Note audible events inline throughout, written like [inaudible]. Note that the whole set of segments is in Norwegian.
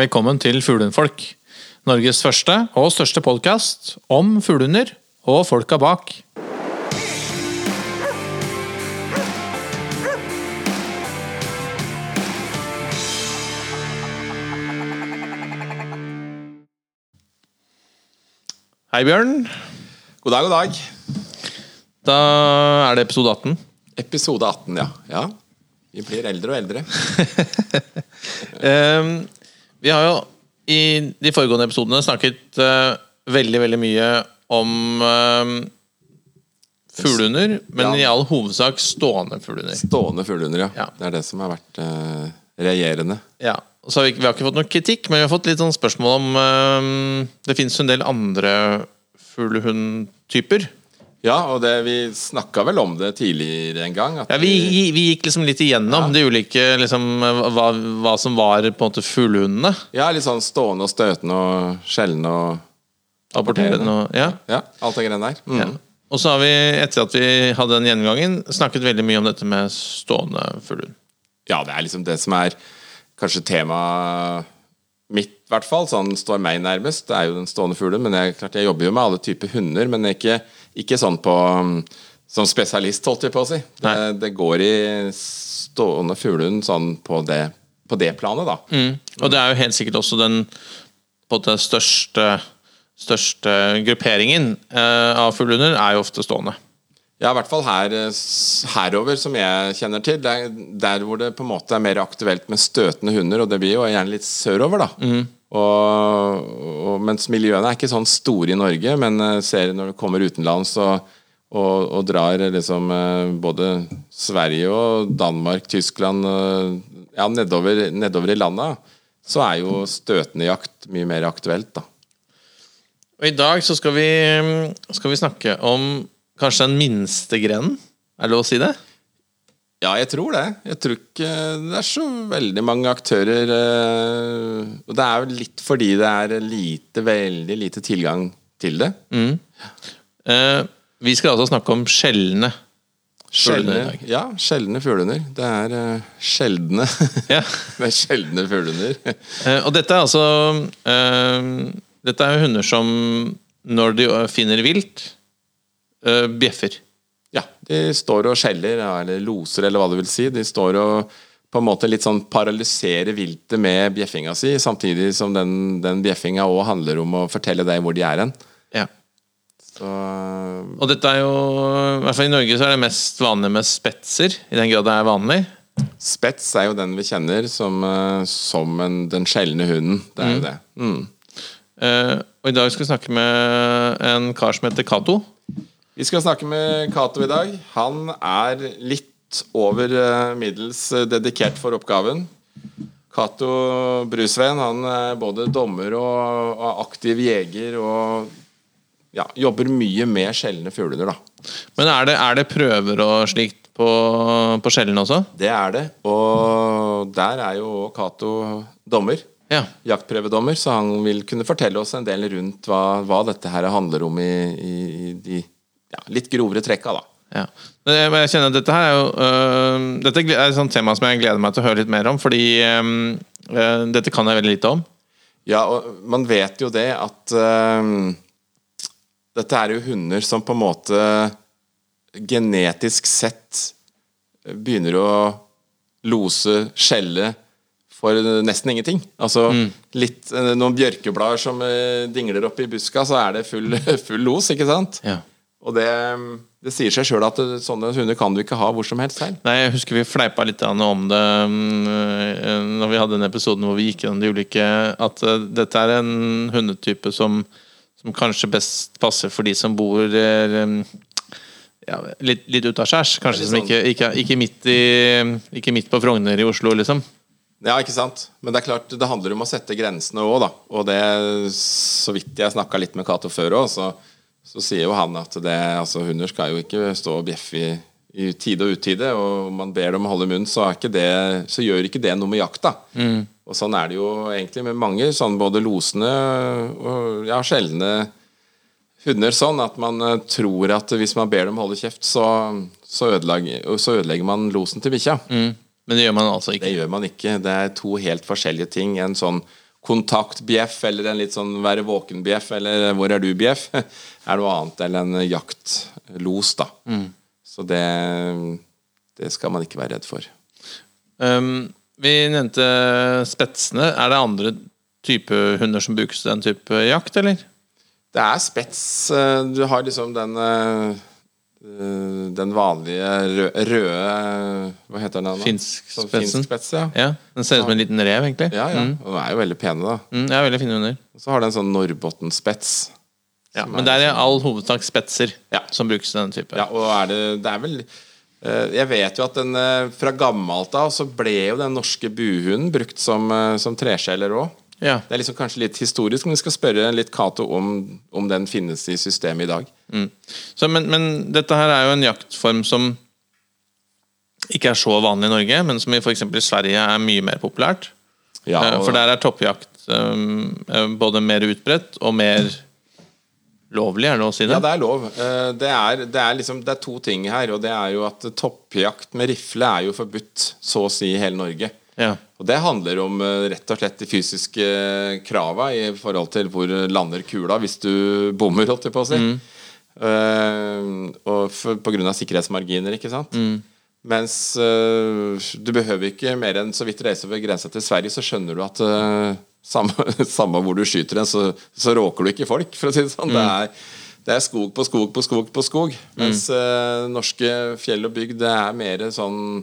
Velkommen til Fuglehundfolk. Norges første og største podkast om fuglehunder og folka bak. Hei, Bjørn. God dag, god dag. Da er det episode 18. Episode 18, ja. ja. Vi blir eldre og eldre. [laughs] [laughs] Ehm, vi har jo i de foregående episodene snakket uh, veldig, veldig mye om uh, fuglehunder, men Ja. i all hovedsak stående fuglehunder. Stående fuglehunder, ja. Ja. Det er det som har vært uh, regjerende. Ja. Og så har vi, vi har ikke fått noe kritikk, men vi har fått litt sånn spørsmål om Det fins en del andre fuglehundtyper. Ja, og det, vi snakka vel om det tidligere en gang. Ja, vi, vi gikk liksom litt igjennom de ulike liksom, hva, hva som var på en måte fuglehundene. ja, litt sånn stående og støtende og sjeldne og Apporterende og ja. Ja, alt det greiene der. Mm. Ja. Og så har vi, etter at vi hadde den gjennomgangen, snakket veldig mye om dette med stående fuglehund. Ja, det er liksom det som er kanskje temaet mitt, i hvert fall. Sånn står meg nærmest. Det er jo den stående fuglen. Men jeg, klart, jeg jobber jo med alle typer hunder, men ikke, ikke sånn på som spesialist, holdt jeg på å si. Det, det går i stående fuglehund sånn på det, på det planet, da. Og det er jo helt sikkert også den på en største, største grupperingen eh, av fuglehunder er jo ofte stående. Ja, i hvert fall her, eh, herover, som jeg kjenner til. Det er der hvor det på en måte er mer aktuelt med støtende hunder, og det blir jo gjerne litt sørover, da. Og, og, mens miljøene er ikke sånn store i Norge, men eh, ser når du kommer utenlands og, og, og drar liksom eh, både Sverige og Danmark, Tyskland eh, Ja, nedover, nedover i landet, så er jo støtende jakt mye mer aktuelt, da. Og i dag så skal vi, skal vi snakke om kanskje den minste grenen. Er det lov å si det? Ja, jeg tror det. Jeg tror ikke det er så veldig mange aktører. eh, Og det er jo litt fordi det er lite, veldig lite tilgang til det. Eh, vi skal altså snakke om sjeldne fuglehunder ja, sjeldne fuglehunder. Det er eh, sjeldne Ja. [laughs] Det er sjeldne fuglehunder. [laughs] Eh, og dette er altså eh, Dette er hunder som når de finner vilt, eh, bjeffer. De står og skjeller, eller loser, eller hva du vil si. De står og på en måte litt sånn paralyserer viltet med bjeffinga si, samtidig som den, den bjeffinga òg handler om å fortelle deg hvor de er hen. Ja. Så Og dette er jo I hvert fall i Norge så er det mest vanlig med spetser, i den grad det er vanlig. Spets er jo den vi kjenner som, eh, som en, den sjeldne hunden. Det er jo det. Mm. Uh, og i dag skal vi snakke med en kar som heter Cato. Vi skal snakke med Cato i dag. Han er litt over eh, middels eh, dedikert for oppgaven. Cato Brusveen han er både dommer og, aktiv jeger og ja, jobber mye med sjeldne fuglehunder, da. Men er det, er det prøver og slikt på, på skjellen også? Det er det. Og der er jo Cato dommer. Ja. Jaktprøvedommer, så han vil kunne fortelle oss en del rundt hva, hva dette her handler om i, i, i de ja, litt grovere trekka, da. ja. Men jeg- kjenner at dette her er jo øh, Dette er et sånt tema som jeg gleder meg til å høre litt mer om, fordi øh, øh, dette kan jeg veldig lite om. Ja, og man vet jo det at øh, Dette er jo hunder som på en måte genetisk sett begynner å lose, skjelle for nesten ingenting. Altså litt eh, noen bjørkeblader som eh, dingler oppi i buska, så er det full, [laughs] full los, ikke sant? Ja. Og det, det sier seg sjøl at eh, sånne hunder kan du ikke ha hvor som helst selv. Nei, Jeg husker vi fleipa litt om det øh, Når vi hadde den episoden hvor vi gikk gjennom de ulike At øh, dette er en hundetype som, som kanskje best passer for de som bor øh, ja, litt, litt utaskjærs. Kanskje Veldig som sånn. ikke, ikke, ikke, midt i, ikke midt på Frogner i Oslo, liksom. Ja, ikke sant? Men det er klart, det handler om å sette grensene òg, da. Og det, så vidt jeg snakka litt med Cato før òg, så, så sier jo han at det, altså, hunder skal jo ikke stå og bjeffe i, i tide og utide. Og om man ber dem holde munn, så, ikke det, så gjør ikke det noe med jakta. Og sånn er det jo egentlig med mange, sånn både losende og ja, sjeldne hunder sånn at man eh, tror at hvis man ber dem holde kjeft, så, så, ødelegger, så ødelegger man losen til bikkja. Mm. Men det gjør man altså ikke? Det gjør man ikke. Det er to helt forskjellige ting. En sånn kontaktbjeff eller en litt sånn være våken-bjeff eller hvor er du-bjeff, [laughs] er noe annet enn en jaktlos, da. Så det, det skal man ikke være redd for. Um, vi nevnte spetsene. Er det andre type hunder som brukes til den type jakt, eller? Det er spets. eh, Du har liksom den eh, Den vanlige røde, røde Hva heter den? da? Finskspetsen. Sånn finsk spets, ja. Ja, Den ser ut som en liten rev, egentlig. Ja, ja. Og den er jo veldig pene, da. Mm, ja, veldig fine hunder. Og så har den en sånn Norrbotten-spets. Ja, men er det er i sånn- all hovedsak spetser Ja. som brukes til den type. Ja, og er det, det er vel eh, Jeg vet jo at den eh, fra gammelt av så ble jo den norske buhunden brukt som, eh, som treskjeller òg. Ja. Det er liksom kanskje litt historisk, men vi skal spørre litt Cato om, om den finnes i systemet i dag. Så, men, men dette her er jo en jaktform som ikke er så vanlig i Norge, men som i f.eks. Sverige er mye mer populært. Ja, Eh, og- For der er toppjakt um, både mer utbredt og mer lovlig, er det å si det? Ja, det er lov. Eh, Det er, det, er liksom, det er to ting her. Og det er jo at toppjakt med rifle er jo forbudt så å si i hele Norge. Ja. Og det handler om eh, rett og slett de fysiske krava i forhold til hvor lander kula hvis du bommer, holdt jeg på å si. Eh, og for, på grunn av sikkerhetsmarginer, ikke sant. Mens uh, du behøver ikke mer enn så vidt reise over grensa til Sverige, så skjønner du at uh, [laughs] samme, samme hvor du skyter den, så, så råker du ikke folk, for å si det sånn. Det, er, det er skog på skog på skog på skog. Mens eh, norske fjell og bygd, det er mer sånn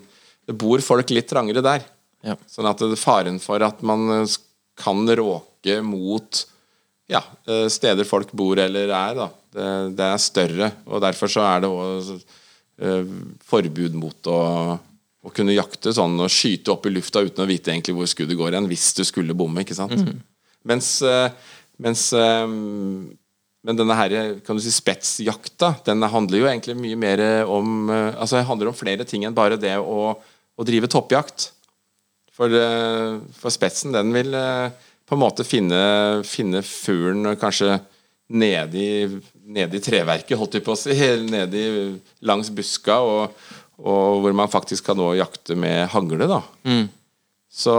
Det bor folk litt trangere der. Ja. Sånn at det, faren for at man eh, kan råke mot ja, eh, steder folk bor eller er, da, det, det er større. Og derfor så er det òg forbud mot å, å kunne jakte sånn og skyte opp i lufta uten å vite egentlig hvor skuddet går hen, hvis du skulle bomme. ikke sant? Mens, eh, mens eh, men denne her, kan du si, spetsjakta den handler jo egentlig mye mer om eh, Altså det handler om flere ting enn bare det å, å drive toppjakt. For, eh, for spetsen, den vil eh, på en måte finne, finne fuglen kanskje nede i, nede i treverket, holdt jeg på å si. [laughs] Nede i, langs buska, og, og hvor man faktisk kan nå jakte med hagle, da. Så,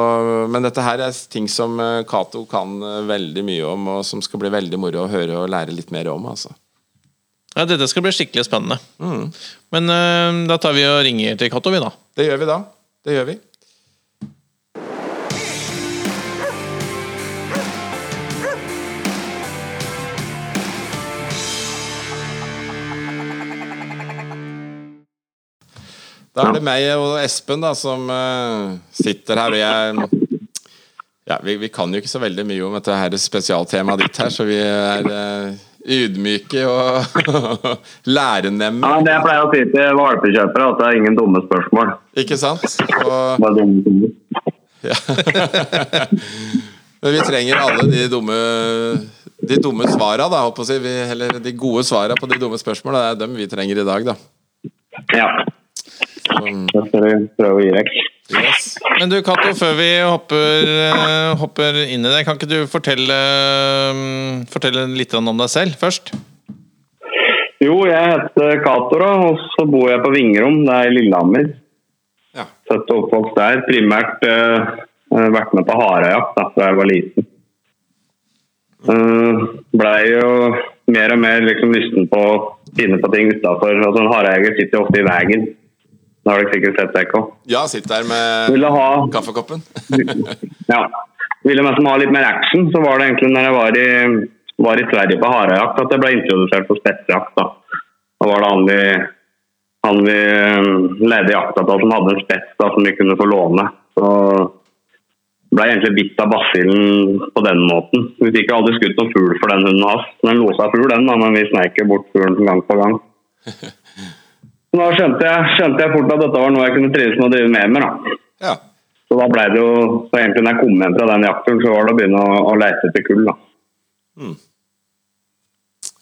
men dette her er ting som eh, Cato kan veldig mye om, og som skal bli veldig moro å høre og lære litt mer om. altså. ja, dette skal bli skikkelig spennende. Men uh, da tar vi og ringer til Cato, vi, da. Det gjør vi da. Det gjør vi. Da er det meg og Espen da som eh, sitter her. Og jeg, ja, vi, vi kan jo ikke så veldig mye om dette her spesialtemaet ditt her, så vi er uh, ydmyke og [laughs] lærenemme. Ja, det jeg pleier å si til valpekjøpere, at det er ingen dumme spørsmål. Ikke sant? Og Bare dumme ja. [laughs] Men vi trenger alle de dumme De dumme svara, da, håper jeg. Vi, eller de gode svara på de dumme spørsmåla. Det er dem vi trenger i dag, da. Ja. Det skal vi prøve å gi vekk. yes. Men du, Cato, før vi hopper, eh, hopper inn i det, kan ikke du fortelle, eh, fortelle litt om deg selv først? Jo, jeg heter Cato, og så bor jeg på Vingrom. Det er i Lillehammer. Ja. Født og oppvokst der. Primært uh, vært med på harejakt da jeg var liten. Uh, Blei jo mer og mer liksom lysten på å finne på ting utafor. Altså, en harejeger sitter jo ofte i veien. Det har dere sikkert sett, Ekko. ja, sitt der med ha kaffekoppen. [laughs] Ja. Ville meg som ha litt mer action, så var det egentlig når jeg var i, var i Sverige på harejakt at jeg ble introdusert for spetsjakt. Da Da var det han vi, han vi ledde leide jakta til som hadde en spets da, som vi kunne få låne. Så ble egentlig bitt av basillen på den måten. Vi fikk aldri skutt noen fugl for den hunden hans. Den losa fugl, den, da, men vi sneik bort fuglen gang på gang. [laughs] Så da skjønte jeg, skjønte jeg fort at dette var noe jeg kunne trives med å drive mer med. da. Ja. Så da ble det jo, så egentlig når jeg kom hjem fra den jakten, så var det å begynne å, å lete etter kull. da.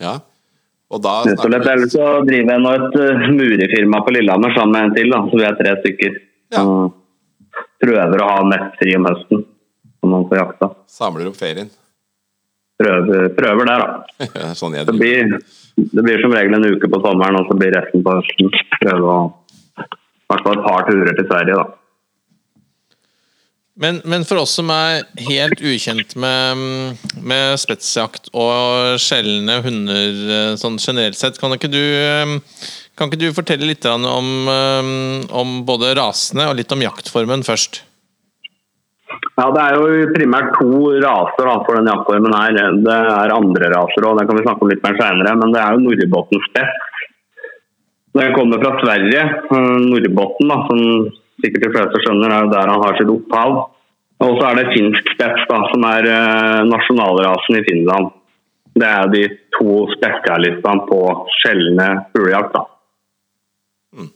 ja. Og da slett. Ellers så driver jeg nå et uh, murefirma på Lillehammer sammen med en til, da, så vi er tre stykker. Ja. Og prøver å ha nettfri om høsten, som man får jakta. samler opp ferien. Prøver, prøver der, da. [laughs] Det er sånn Det blir, det blir som regel en uke på sommeren, og så blir resten på høsten. Prøve å i hvert fall et par turer til Sverige, da. Men, men, for oss som er helt ukjent med, med spetsjakt og sjeldne hunder sånn generelt sett, kan ikke du, kan ikke du fortelle litt om, om, både rasene og litt om jaktformen først? Ja, Det er jo primært to raser da, for den jaktformen her. Det er andre raser òg, det kan vi snakke om litt mer senere. Men det er jo Nordbotten spett. Den kommer fra Sverige. Nordbotten, da, som sikkert de fleste skjønner, er jo der han har sitt opphav. Og så er det finsk spett, som er uh, nasjonalrasen i Finland. Det er de to spesialistene på sjeldne fuglejakt. Mm.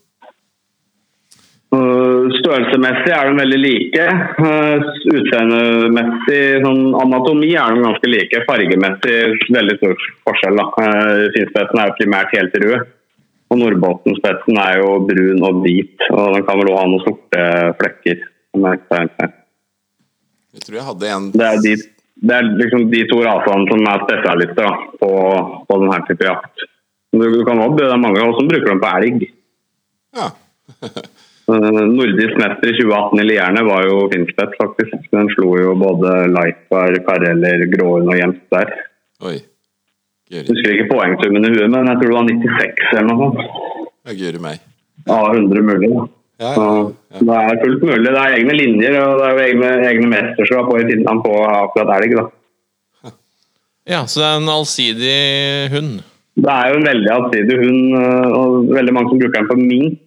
Uh, størrelsemessig er de veldig like. Uh, utseendemessig, sånn anatomi er de ganske like. Fargemessig veldig stor forskjell. Uh, Finspetsen er jo primært helt rød. Og Nordbotten-spetsen er jo brun og hvit, og den kan vel også ha noen sorte flekker. Jeg tror jeg hadde en Det er de, det er liksom de to rasene som er spesialister da, på, på denne type jakt. Du, du kan også, det er mange som bruker dem på elg. Ja. [laughs] Eh, nordisk mester i 2018 i Lierne var jo finspett, faktisk. Den slo jo både Leipar, Kareller, Gråhund og Jens der. Oi. Jeg husker ikke poengsummen i huet, men jeg tror det var 96 eller noe sånt. Ja, meg. Ja, 100 mulig. Da. Ja, ja, ja. Det er fullt mulig. Det er egne linjer og det er jo egne, egne mesterskap i Finland på akkurat elg. da. Ja, så det er en allsidig hund? Det er jo en veldig allsidig hund, eh, og veldig mange som bruker den på mink.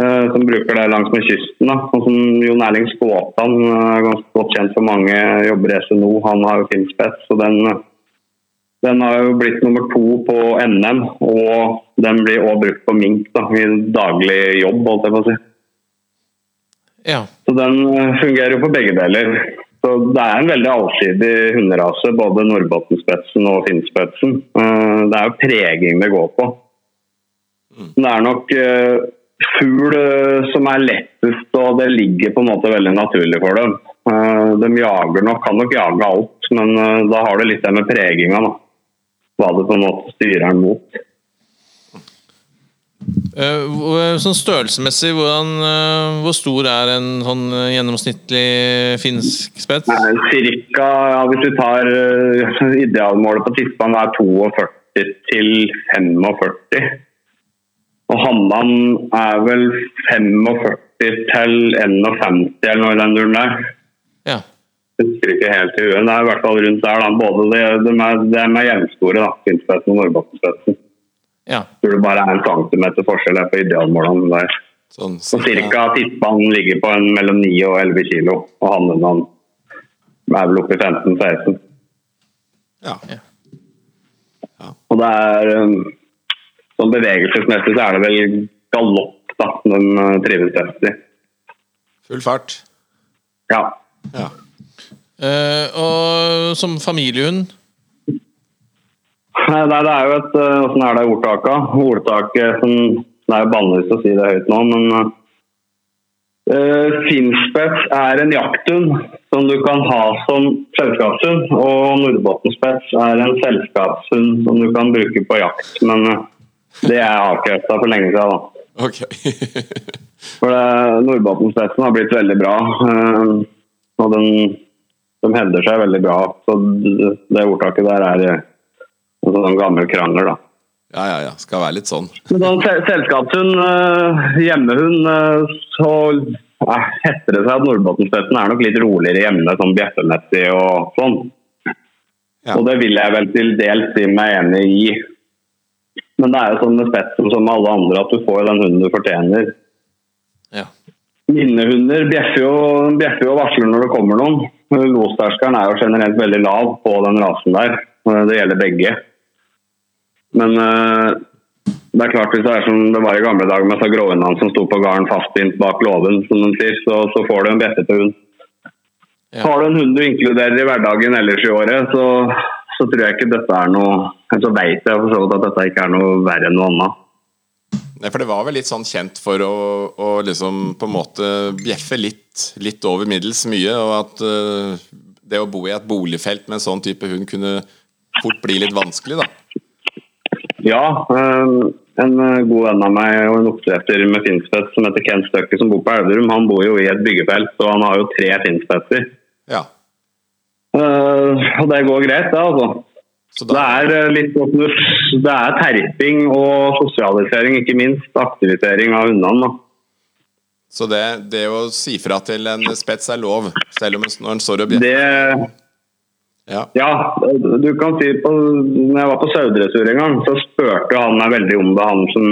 Eh, som bruker det langs med kysten. da. Og som Jon Erling Skåtan, eh, ganske godt kjent for mange, jobber i SNO. Han har jo finspets. og den den har jo blitt nummer to på NM, og den blir òg brukt på mink da, i daglig jobb, holdt jeg på å si. Ja. Så den eh, fungerer jo på begge deler. Så Det er en veldig allsidig hunderase, både Nordbotten-spetsen og Finnspetsen. Det er jo preging det går på. Men Det er nok fugl som er lettest, og det ligger på en måte veldig naturlig for dem. Uh, de jager nok, kan nok jage alt, men uh, da har du litt det med preginga. da hva det på en måte styrer den mot. Sånn Størrelsesmessig, hvor stor er en sånn gjennomsnittlig finsk spett? Cirka, ja, hvis du tar idealmålet på tispa, er 42 til 45. Og Hannan er vel 45 til 51 eller noe i den duren der. Ja husker ikke helt i huet. Det er i hvert fall rundt der. Da. Både de, de, er, de er jevnstore, Finnspetsen og Norrbottenspetsen. Ja. Tror det bare er en centimeter forskjell på idealmålene der. Sånn, så cirka tippene ligger på en mellom 9 og 11 kilo, og hannen er vel oppe i 15-16. Ja. ja. Og det er um, Sånn bevegelsesmessig så er det vel galopp da, den uh, trives best i. Full fart? Ja. ja. Uh, og som familiehund? Nei, det er jo et eh, Åssen er det ordtaket? Ordtaket som Det er jo bannlyst å si det høyt nå, men uh, Finspets er en jakthund som du kan ha som selskapshund. Og Nordbottenspets er en selskapshund som du kan bruke på jakt. Men uh, det er avkrefta for lenge siden. da. Okay. [laughs] for Nordbottenspetsen har blitt veldig bra. Uh, og den de hevder seg veldig bra. Så det ordtaket der er eh, en sånn gammel krangel, da. Ja, ja, ja. Skal være litt sånn. Sånn selskapshund, eh, hjemmehund, eh, så heter det seg at Nordbottenspetten er nok litt roligere hjemme, sånn bjeffemessig og sånn. Ja. Og det vil jeg vel til dels si meg enig i. Men det er jo sånn med spetsen som med alle andre, at du får den hunden du fortjener. Ja. Minnehunder bjeffer jo, bjeffer jo og varsler når det kommer noen. Losterskelen er jo generelt veldig lav på den rasen der. Det gjelder begge. Men uh, det er klart hvis det er som det var i gamle dager med gråhundene som sto på gården fastbindt bak låven, som de sier, så, så, får du en bjeffete hund. Ja. Har du en hund du inkluderer i hverdagen ellers i året, så, så tror jeg ikke dette er noe Så vet jeg for så vidt at dette ikke er noe verre enn noe annet. Nei, for det var vel litt sånn kjent for å, å liksom på en måte bjeffe litt, litt over middels mye, og at uh, det å bo i et boligfelt med en sånn type hund kunne fort bli litt vanskelig, da. Ja, øh, En eh, god venn av meg og en oppdretter med finspett som heter Ken Støkke, som bor på Elverum, han bor jo i et byggefelt, og han har jo tre finspetter. Ja. Eh, og det går greit, det, altså. Så Det er eh, litt Det er terping og sosialisering, ikke minst. Aktivitering av hundene. så det, det å si fra til en spets er lov, selv om når en står og bjeffer Det Ja. Ja, du kan si på Når jeg var på sauedressur en gang, så spurte han meg veldig om det, han som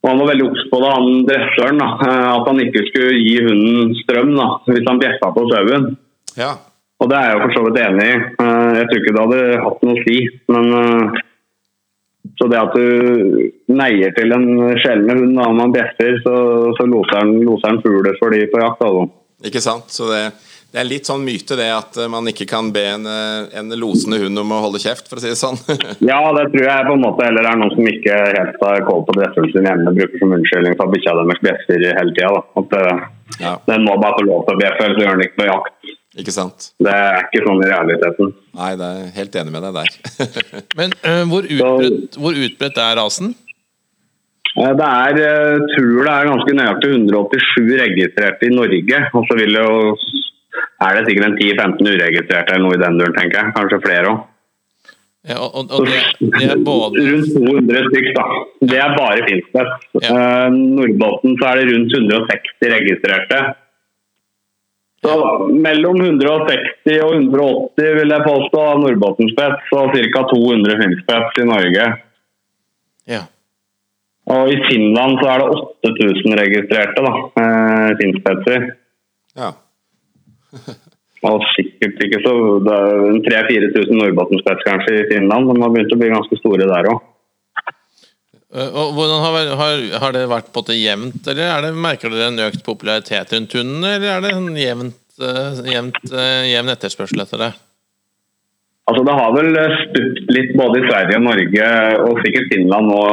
og Han var veldig obs på det, han dressøren. da, eh, At han ikke skulle gi hunden strøm da, hvis han bjeffa på sauen. ja. Og det er jeg jo for så vidt enig i. Eh, Jeg tror ikke det hadde hatt noe å si. Men eh, så det at du neier til en sjelden hund når man bjeffer, så, så loser loser fugler for de på jakt. altså. Ikke sant? Så det, det er litt sånn myte det at eh, man ikke kan be en, en losende hund om å holde kjeft, for å si det sånn. [laughs] [laughs] Ja, det tror jeg på en måte heller er noen som ikke helt har koll på dresselen sin hjemme, bruker som unnskyldning for at bikkja deres bjeffer hele tida. At ja, den må bare få lov til å bjeffe, ellers gjør den ikke på jakt. Ikke sant? Det er ikke sånn i realiteten. Nei, det er helt enig med deg der. [laughs] Men uh, hvor, utbredt, hvor utbredt er rasen? Eh, Det er, eh, tror det er ganske nøyaktig 187 registrerte i Norge. Og så vil det jo, er det sikkert en 10-15 uregistrerte eller noe i den duren, tenker jeg. Kanskje flere òg. Ja, og, og, og det, det er både [laughs] Rundt 200 stykker, da. Det er bare Finnsnes. Ja. Uh, Nordbotten så er det rundt 160 registrerte. Så mellom 160 og 180 vil jeg påstå av Nordbotten-spets, og ca. 200 Finnspets i Norge. Ja. Og i Finland så er det 8000 registrerte da, eh, Finnspetser. Ja. [laughs] Og sikkert ikke så Det er en 3000-4000 Nordbotten-spets kanskje i Finland. De har begynt å bli ganske store der òg. Eh, Og hvordan har, har, har det vært på det jevnt, eller er det, merker dere en økt popularitet rundt hundene, eller er det en jevnt, eh, jevnt, eh, jevn etterspørsel etter det? Altså, det har vel stupt litt både i Sverige og Norge, og sikkert Finland nå.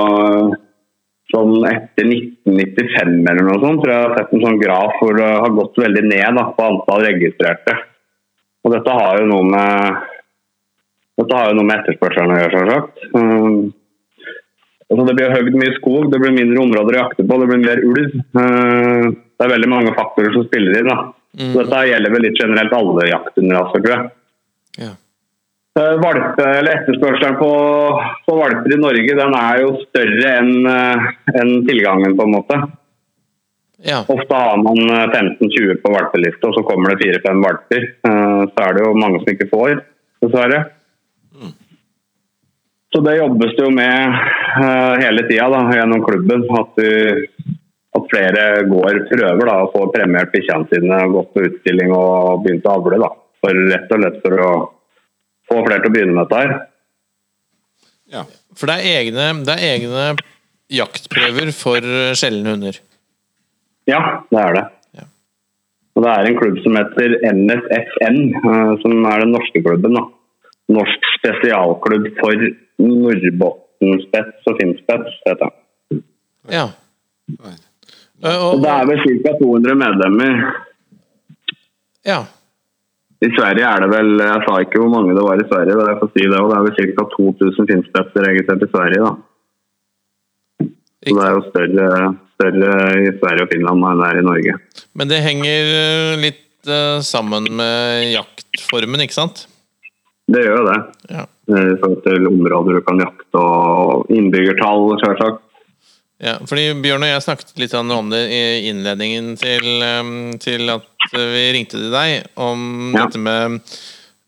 Sånn etter 1995 eller noe sånt, tror jeg har sett en sånn graf hvor det har gått veldig ned da, på antall registrerte. Og dette har jo noe med dette har jo noe med etterspørselen å gjøre, selvsagt. Altså det blir høgd mye skog, det blir mindre områder å jakte på, det blir mer ulv. Uh, det er veldig mange faktorer som spiller inn. Så dette gjelder vel litt generelt alle jakthundraser, tror jeg. Ja. Eh, Etterspørselen på, på valper i Norge den er jo større enn en tilgangen, på en måte. Ja. Ofte har man eh, 15-20 på valpeliste, og så kommer det 4-5 valper. Eh, Så er det jo mange som ikke får, dessverre. Så det jobbes det jo med eh, hele tida gjennom klubben. At, du, at flere går prøver da, og får premiert bikkjene sine, gått på utstilling og begynt å avle. da. For rett og slett for å få flere til å begynne med dette her. ja. For det er egne, det er egne jaktprøver for sjeldne hunder. Ja, det er det. Ja. Og det er en klubb som heter NSFN, eh, som er den norske klubben. da. Norsk spesialklubb for Nordbotten-spets og Finnspets, heter han. Ja. Og det er vel ca. 200 medlemmer. ja. I Sverige er det vel Jeg sa ikke hvor mange det var i Sverige, men jeg får si det, og det er vel ca. 2000 Finnspetser registrert i Sverige. da. Så det er jo større, større i Sverige og Finland enn det er i Norge. Men det henger eh, litt eh, sammen med jaktformen, ikke sant? Det gjør jo det. Ja. eh, I forhold til områder du kan jakte og innbyggertall, selvsagt. Ja, fordi Bjørn og jeg snakket litt om det i innledningen til, til at vi ringte til deg. Om Ja. dette med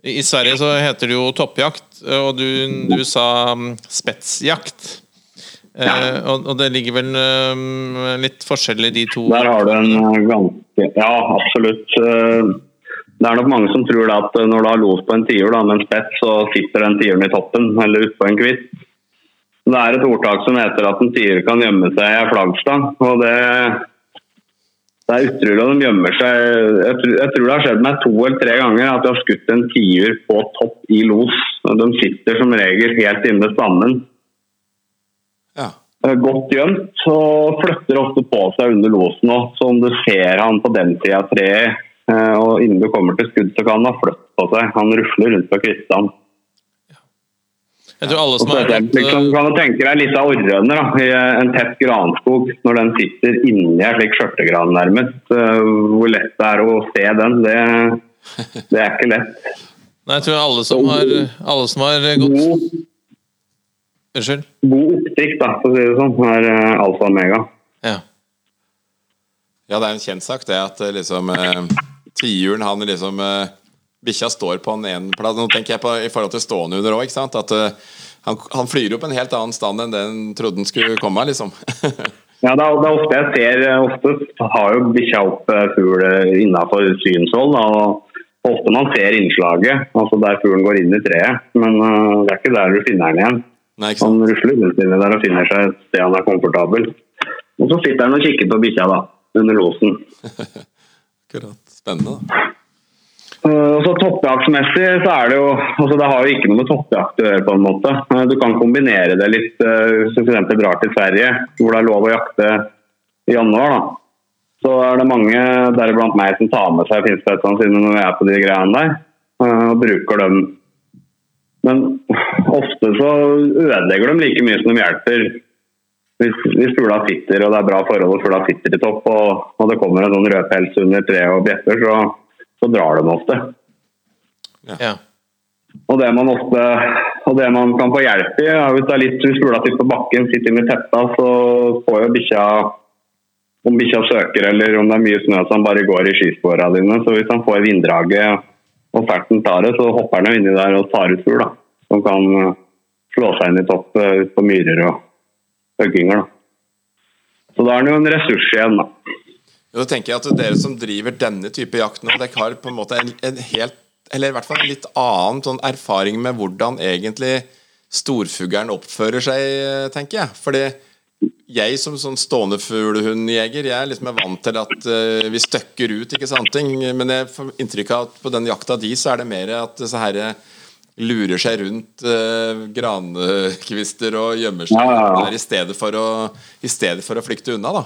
I Sverige så heter det jo toppjakt, og du, du sa spetsjakt. Ja. Eh, og, og det ligger vel litt forskjell i de to Der har du en eh, ganske Ja, absolutt. Det er nok mange som tror det at eh, når du har los på en tiur med en spett, så sitter den tiuren i toppen eller utpå en kvist. Det er et ordtak som heter at en tiur kan gjemme seg i ei flaggstang. og det, det er utrolig at de gjemmer seg. Jeg tror, jeg tror det har skjedd meg to eller tre ganger at jeg har skutt en tiur på topp i los. og De sitter som regel helt inne stammen. Ja. Eh, godt gjemt og flytter ofte på seg under losen òg. Så om du ser han på den sida av treet, og innen du kommer til skudd, så kan han ha fløtt på seg. Han rusler rundt på kvistene. Jeg tror alle som har rett... liksom, eh, kan du tenke deg litt av orrønner da, i en tett granskog, når den sitter inni en slik skjørtegran nærmest. eh, Hvor lett det er å se den, det, det er ikke lett. Nei, jeg tror alle som har, alle som har gått God, Unnskyld? god oppsikt, da, for å si det sånn, er eh, alfa og omega. Ja. Ja, det er en kjent sak, det at eh, liksom eh, Tiuren, han liksom uh, Bikkja står på en ene plass Nå tenker jeg på i forhold til stående under òg? At uh, han, han flyr jo på en helt annen stand enn det han trodde han skulle komme, liksom. [laughs] Ja, det er, det er ofte jeg ser eh, Ofte har jo bikkja opp fugl innafor synshold. Da, og ofte man ser innslaget, altså der fuglen går inn i treet. Men uh, det er ikke der du finner den igjen. Nei, ikke sant? Han rusler rundt inni der og finner seg et sted han er komfortabel. Og så sitter han og kikker på bikkja da, under låsen. [laughs] Akkurat. Spennende, da. Eh, Og så Toppjaktmessig så er det jo altså Det har jo ikke noe med toppjakt å gjøre. på en måte. Eh, Du kan kombinere det litt eh, hvis du f.eks. drar til Sverige, hvor det er lov å jakte i januar. da. Så er det mange, deriblant meg, som tar med seg finspetsene sine når vi er på de greiene der, og bruker dem. Men ofte så ødelegger de like mye som de hjelper. Hvis, hvis fugla sitter og det er bra forhold og fugla sitter i topp, og, og det kommer en sånn rød pels under treet og bjeffer, så, så drar de ofte. ja. Og det man ofte og det man kan få hjelp i, er hvis det er litt hvis fugla sitter på bakken, sitter med tetta, så får jo bikkja om bikkja søker eller om det er mye snø så han bare går i skisporene dine. Så hvis han får vinddraget og ferten tar det, så hopper han jo inni der og tar ut fugl. da, Som kan eh, slå seg inn i topp eh, på myrer og høgginger. da. Så da er han jo en ressurs igjen, da. Jo, tenker jeg at dere som driver denne type jakt nå, dere har på en måte en, en helt Eller i hvert fall en litt annen sånn erfaring med hvordan egentlig storfuglen oppfører seg, tenker jeg. Fordi jeg som sånn stående fuglehundjeger, jeg er liksom vant til at uh, vi støkker ut, ikke sant ting. Men jeg får inntrykk av at på den jakta di, så er det mer at disse herre lurer seg rundt eh, grankvister og gjemmer seg Ja, ja, der i stedet å, i stedet for å flykte unna, da.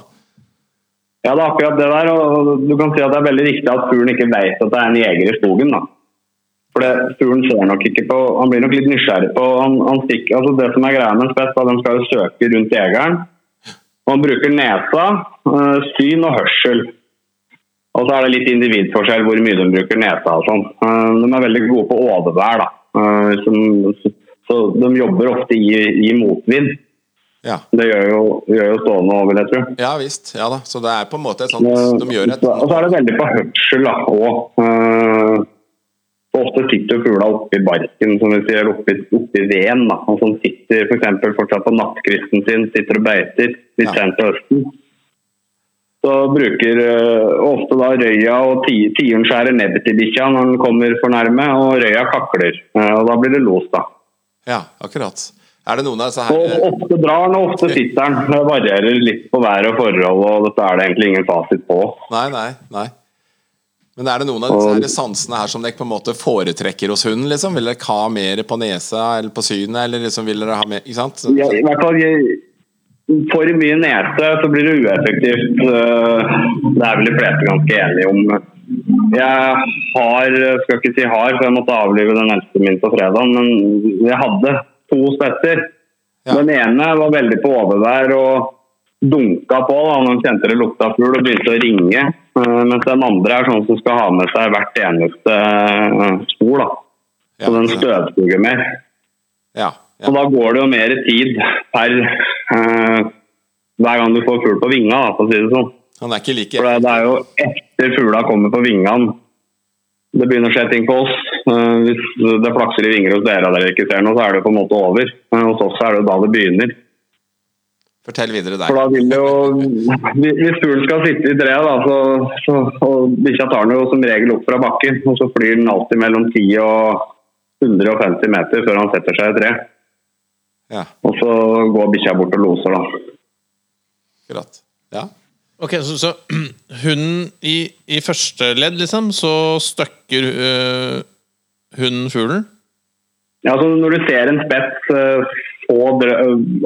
Ja, det er akkurat det der. og Du kan si at det er veldig viktig at fuglen ikke vet at det er en jeger i skogen. da. For det, Fuglen ser nok ikke på Han blir nok litt nysgjerrig på han, han stikker, altså Det som er greia med en spett, er at de skal jo søke rundt jegeren. Han bruker nesa, øh, syn og hørsel. Og så er det litt individforskjell hvor mye de bruker nesa og sånn. Eh, De er veldig gode på overvær, da. Eh, som- Så de jobber ofte i, i motvind. Ja. Det gjør jo, gjør jo stående òg, vil jeg tro. ja visst. Ja da. Så det er på en måte et sånt De gjør et Og så er det veldig på hørsel òg. Uh, ofte sitter fugla oppi barken, som vi sier, oppi, oppi veden. Da. Og som sitter for eksempel fortsatt på nattkristen sin, sitter og beiter litt Ja. sent til høsten. Så bruker eh, ofte da røya og ti- tiuren skjærer nebbet til bikkja når den kommer for nærme, og røya kakler. Eh, og da blir det los, da. Ja, akkurat. Er det noen av disse Og ofte drar den, og ofte sitter den. Det varierer litt på vær og forhold, og dette er det egentlig ingen fasit på. Nei, nei, nei. Men er det noen av disse her sansene her som dere på en måte foretrekker hos hunden? liksom? Vil dere ha mer på nesa eller på synet, eller liksom vil dere ha mer Ikke sant? Ja, i hvert fall jeg- For mye nese så blir det ueffektivt. øh, Det er vel de fleste ganske enige om. Jeg har, skal ikke si har, for jeg måtte avlive den eldste min på fredag, men jeg hadde to spetter. Ja. Den ene var veldig på overvær og dunka på da han kjente det lukta fugl og begynte å ringe. øh, Mens den andre er sånn som skal ha med seg hvert eneste øh, spor. da. Så den støvsuger mer. ja, Og da går det jo mer tid per eh, hver gang du får fugl på vinga, for å si det sånn. Han er ikke like For det, det er jo etter fugla kommer på vingene det begynner å skje ting på oss. Eh, hvis det flakser i vinger hos dere og dere ikke ser noe, så er det på en måte over. Men hos oss er det da det begynner. Fortell videre For da vil det jo Hvis fuglen skal sitte i treet, da, så, så og bikkja tar den jo som regel opp fra bakken. Og så flyr den alltid mellom 10 og 150 meter før han setter seg i tre. Ja, Og så går bikkja bort og loser, da. akkurat. Ja. Ok, så, så [clears throat] hunden i, i første ledd, liksom, så støkker øh, hunden fuglen? Ja, altså Når du ser en spets Og få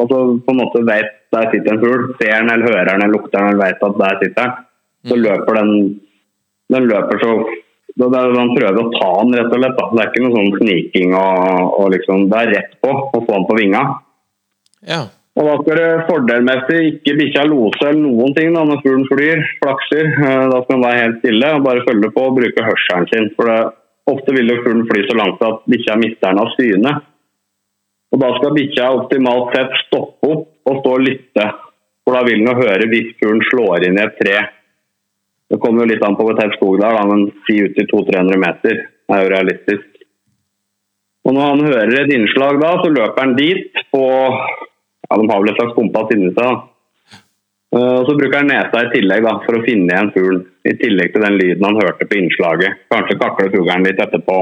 altså på en måte vet der sitter en fugl, ser den eller hører den eller lukter den eller vet at der sitter den, så løper den den løper så det er, Man prøver å ta den, rett og slett. Da. Det er ikke noe sånn sniking og, og liksom Det er rett på å få den på vinga. Ja. Og da skal det fordelmessig ikke bikkja lose eller noen ting da, når fuglen flyr, flakser. Eh, Da skal den være helt stille og bare følge på og bruke hørselen sin. For det, ofte vil jo fuglen fly så langt at bikkja mister den av syne. Og da skal bikkja optimalt sett stoppe opp og stå og lytte. For da vil den høre hvis fuglen slår inn i et tre. Det kommer jo litt an på hvor tett skog det er, da, men si ut til 200-300 meter er jo realistisk. Og når han hører et innslag da, så løper han dit på ja, De har vel et slags kompass inni seg. da. Eh, Og så bruker han nesa i tillegg da, for å finne igjen fuglen. I tillegg til den lyden han hørte på innslaget. Kanskje kakler fuglen litt etterpå.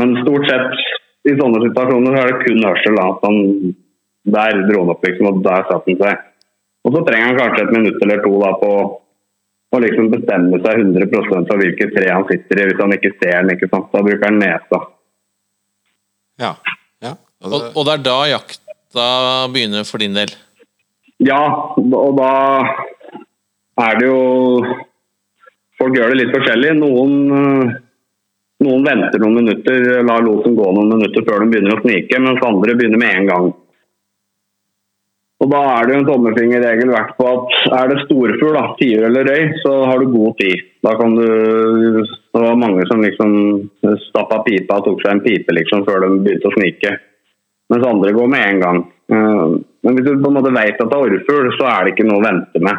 Men stort sett i sånne situasjoner så er det kun hørsel. da, at Der dro han opp, liksom, og der satte han seg. Og så trenger han kanskje et minutt eller to da på å liksom bestemme seg 100 for hvilket tre han sitter i, hvis han ikke ser den. ikke sant? Da bruker han nesa. Ja. ja. Og, og det er da jakta begynner for din del? Ja, og da er det jo Folk gjør det litt forskjellig. Noen, noen venter noen minutter, lar losen gå noen minutter før de begynner å snike, mens andre begynner med en gang. Og Da er det jo en tommelfingerregel verdt på at er det storfugl, tiur eller røy, så har du god tid. Da kan du Det var mange som liksom stappa pipa og tok seg en pipe liksom før de begynte å snike. Mens andre går med en gang. Eh, Men hvis du på en måte vet at det er orrfugl, så er det ikke noe å vente med.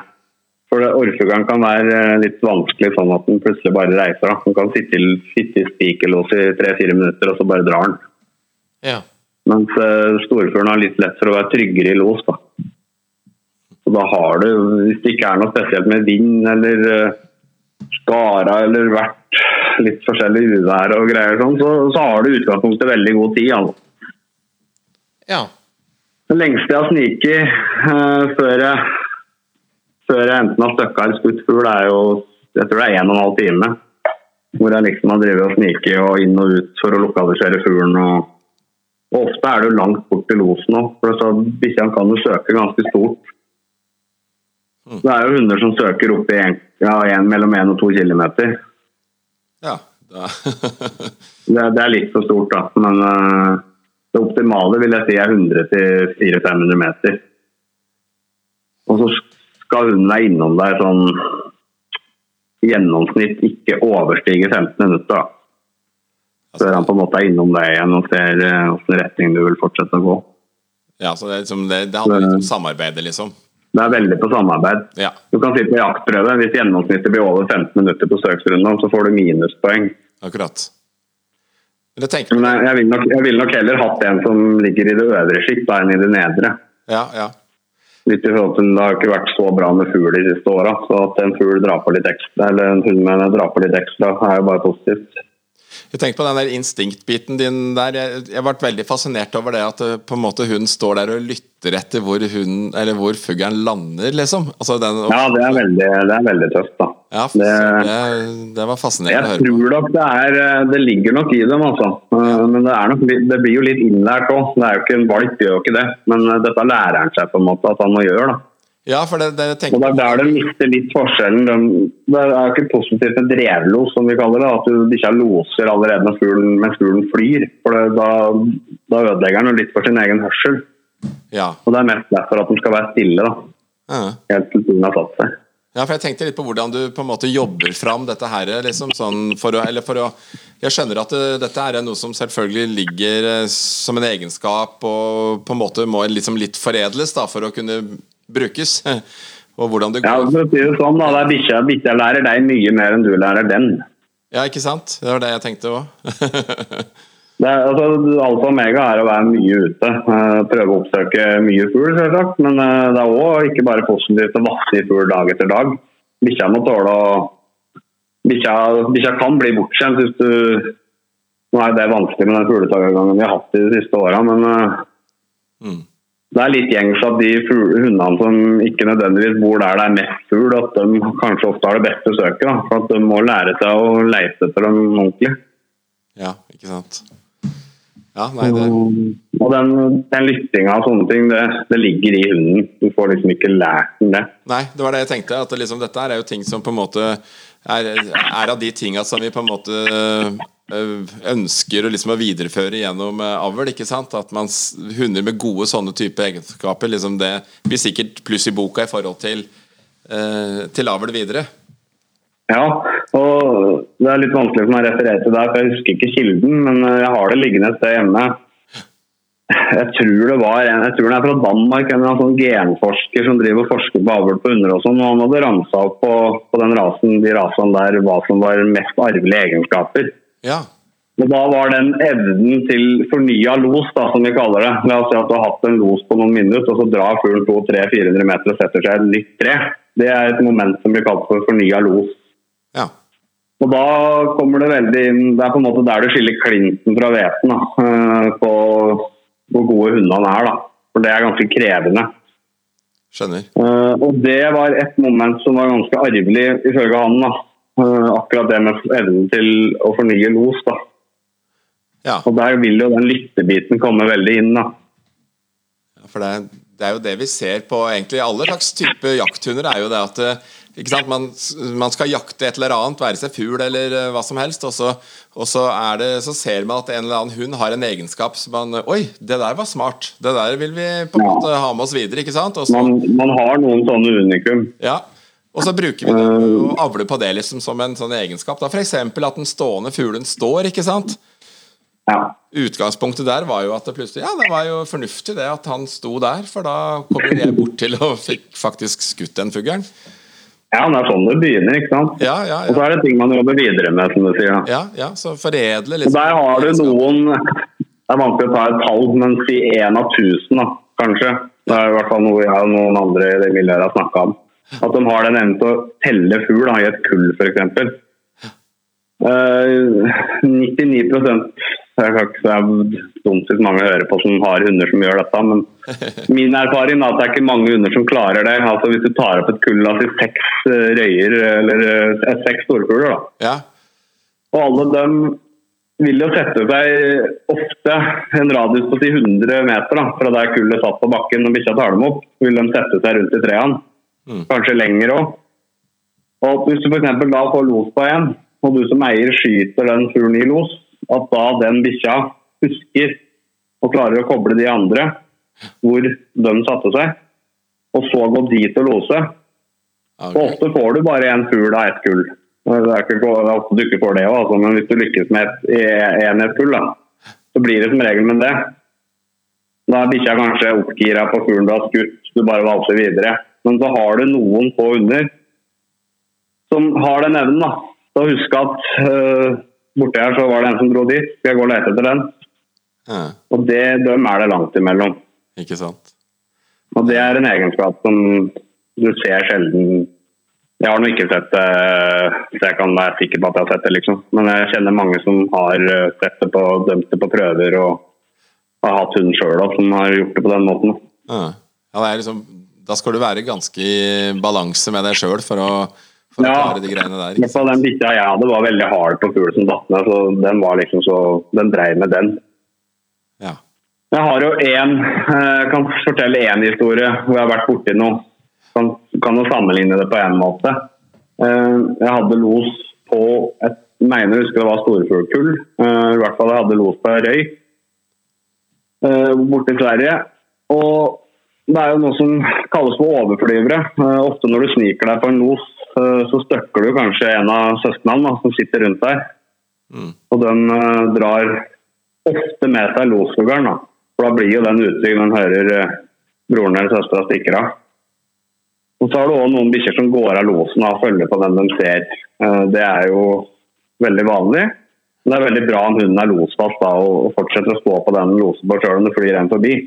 For det- orrfuglen kan være eh, litt vanskelig sånn at den plutselig bare reiser. Da. Den kan sitte i, sitte i spikerlås i tre-fire minutter, og så bare drar den. Ja. Mens uh, storfuglen har litt lett for å være tryggere i los. Da. Da har du, hvis det ikke er noe spesielt med vind eller uh, skara eller vært litt forskjellig uvær og greier sånn, så, så har du utgangspunktet veldig god tid. Altså. ja. Det lengste jeg har sniket uh, før, jeg, før jeg enten har støkka eller skutt fugl, er jo jeg tror det er en og en halv time. Hvor jeg liksom har drevet og sniket og inn og ut for å lokalisere fuglen. Og, og ofte er du langt bort til losen òg, for så kan jo søke ganske stort. Det er jo hunder som søker opp i en, ja, en, mellom 1 og 2 kilometer. ja. [laughs] Det, det er litt for stort, da. Men uh, det optimale vil jeg si er 100-400-500 meter. Og så skal hunden være innom deg sånn gjennomsnitt ikke overstige 15 minutter. da. Før han på en måte er innom deg igjen og ser eh, hvilken retning du vil fortsette å gå. ja, så det, er liksom, det, det handler litt om samarbeidet, liksom. Det er veldig på samarbeid. Ja. Du kan si på jaktprøve, hvis gjennomsnittet blir over 15 minutter på søksrunden, så får du minuspoeng. Akkurat. Men jeg Men jeg, jeg, vil nok, jeg vil nok heller hatt en som ligger i det øvre sjikt enn i det nedre. Ja, ja. Litt i forhold til Det har ikke vært så bra med fugl de siste åra, så at en fugl drar på litt ekstra, eller en hund med drar på litt ekstra, er jo bare positivt. Jeg tenkte på den der instinktbiten din der. Jeg, jeg ble veldig fascinert over det at eh, på en måte hun står der og lytter etter hvor hun, eller hvor fuglen lander, liksom. Altså den, Ja, det er veldig, det er veldig tøft, da. Ja, det, det, det var fascinerende å jeg høre på. tror nok det er eh, Det ligger nok i dem, altså. Eh, Men det, er nok, det blir jo litt innlært òg. Det er jo ikke en valp, gjør jo ikke det. Men dette lærer han seg på en måte at han må gjøre. da. Ja, for det, det Og tenker Det er der de mister litt forskjellen. De, det er ikke positivt med drevlos, som vi kaller det. At du ikke loser allerede når fuglen, mens fuglen flyr. For det, da, da ødelegger den litt for sin egen hørsel. Ja. Og Det er mest derfor at den skal være stille, da. helt til fuglen har satt seg. Ja, for jeg tenkte litt på hvordan du på en måte jobber fram dette her, liksom, sånn for å, eller for å Jeg skjønner at det, dette er noe som selvfølgelig ligger eh, som en egenskap og på en måte må liksom litt foredles da, for å kunne brukes. [laughs] Og hvordan det Ja, går. for å si det sånn, da. Det bikkja. Bikkja lærer deg mye mer enn du lærer den. Ja, ikke sant? Det var det jeg tenkte òg. [laughs] Altså, alfa omega er å være mye ute. eh, Prøve å oppsøke mye fugl, selvsagt. Men eh, det er òg ikke bare positivt å vasse i fugl dag etter dag. Bikkja må tåle å Bikkja bikkja kan bli bortskjemt hvis du Nå er det vanskelig med den fugletakergangen vi har hatt de siste åra, men eh, Mm. Det er litt gjengs at de hundene som ikke nødvendigvis bor der det er mest fugl, at de kanskje ofte har det beste søket. Da, for at de må lære seg å leite etter dem ordentlig. Ja, ikke sant. Ja, nei, det... Og den, den lyttinga og sånne ting, det, det, ligger i hunden. Du får liksom ikke lært den det. Nei, det var det jeg tenkte. At liksom, dette er jo ting som på en måte er, er av de tinga som vi på en måte øh, ønsker å, liksom, videreføre gjennom øh, avl. ikke sant? At man, Hunder med gode sånne type egenskaper liksom det blir sikkert pluss i boka i forhold til, uh, til avl videre. Ja, og det er litt vanskelig for meg å referere til det, for jeg husker ikke kilden, men eh, jeg har det liggende et sted hjemme. Jeg tror det var en, jeg tror det er fra Danmark, en sånn genforsker som driver og forsker på avl på hunder og sånn. og Han hadde ramsa opp på, på, den rasen, de rasene der hva som var mest arvelige egenskaper. Ja. Og Da var den evnen til fornya los, da, som vi kaller det. La oss si at du har hatt en los på noen minutter, og så drar fuglen 200-400 meter og setter seg et nytt tre. Det er et moment som blir kalt for fornya los. Ja. Og da kommer det veldig inn Det er på en måte der du skiller klinten fra hveten da. på hvor gode hundene er. da. For det er ganske krevende. Skjønner. Uh, og det var et moment som var ganske arvelig, ifølge han. da. Uh, akkurat det med evnen til å fornye los. da. Ja. Og der vil jo den lyttebiten komme veldig inn. da. Ja, for det det er, jo det vi ser på egentlig alle slags type jakthunder. er jo det at man, man, skal jakte et eller annet, være seg fugl eller uh, hva som helst, og, så, og så, det, så, ser man at en eller annen hund har en egenskap som man Oi, det der var smart. Det der vil vi på en måte ha med oss videre. ikke sant? Så, man, man, har noen sånne unikum. Ja, og så bruker vi det og eh. avler på det liksom som en sånn egenskap. da F.eks. at den stående fuglen står, ikke sant? Ja. Utgangspunktet der var jo at det plutselig Ja, det var jo fornuftig det at han sto der, for da kom jeg bort til og fikk faktisk skutt den fuglen. Ja, det er sånn det begynner. ikke sant? Ja, ja, ja. Og så er det ting man jobber videre med, som du sier. da. Ja, ja, så foredle liksom. Og der har du noen Det er vanskelig å ta et tall, men si én av tusen, da, kanskje. Det er i hvert fall noe jeg og noen andre i det miljøet har snakka om. At de har den evnen til å telle fugl i et kull, f.eks. Uh, 99 det er ikke dumt hvis mange hører på som har hunder som gjør dette, men [laughs] min erfaring er at det er ikke mange hunder som klarer det. Altså Hvis du tar opp et kull av seks eh, røyer, eller eh, seks storfugler, da. Ja. Og alle dem vil jo sette seg ofte en radius på si 100 meter da, fra der kullet satt på bakken og bikkja tar dem opp. vil de sette seg rundt i trærne. Mm. Kanskje lenger òg. Og hvis du f.eks. da får los på en, og du som eier skyter den fuglen i los, at da den bikkja husker og klarer å koble de andre hvor de satte seg, og så gå dit og lose. Okay. Ofte får du bare én fugl av ett kull. Det er ikke ofte du ikke får det òg, altså, men hvis du lykkes med én et kull, da, så blir det som regel med det. Da er bikkja kanskje oppgira på fuglen du har skutt, du bare valser videre. Men så har du noen få under som har den evnen da, til å huske at øh, borti her så var det en som dro dit. Skal jeg gå og lete etter den? Ja. Og det, dem er det langt imellom. Ikke sant? Og det er en egenskap som du ser sjelden Jeg har nå ikke sett det, så jeg kan være sikker på at jeg har sett det, liksom. Men jeg kjenner mange som har eh, sett det på, dømt det på prøver og har hatt hund sjøl som har gjort det på den måten. Ja. Ja, liksom, da skal du være ganske i balanse med deg sjøl for å for ja, å klare de greiene der. Ikke? Den bikkja jeg hadde var veldig hard på fugl som datt ned, så den var liksom så Den dreiv med den. Ja. Jeg har jo én jeg kan fortelle én historie hvor jeg har vært borti noe. Kan, kan jo sammenligne det på én måte. Eh, jeg hadde los på et mener jeg husker det var storfuglkull. Eh, I hvert fall jeg hadde los på røy borte i Sverige. Og det er jo noe som kalles for overflyvere. Ofte når du sniker deg på en los Eh, så støkker du kanskje en av søsknene som sitter rundt deg. Mm. Og den uh, drar ofte med seg losfuglen. For da blir jo den utrygg når den hører uh, broren eller søstera stikker av. Og så har du òg noen bikkjer som går av losen og følger på den de ser. Uh, det er jo veldig vanlig. Men det er veldig bra om hunden er losfast da, og, fortsetter å stå på den losen på sjøl om det flyr en forbi.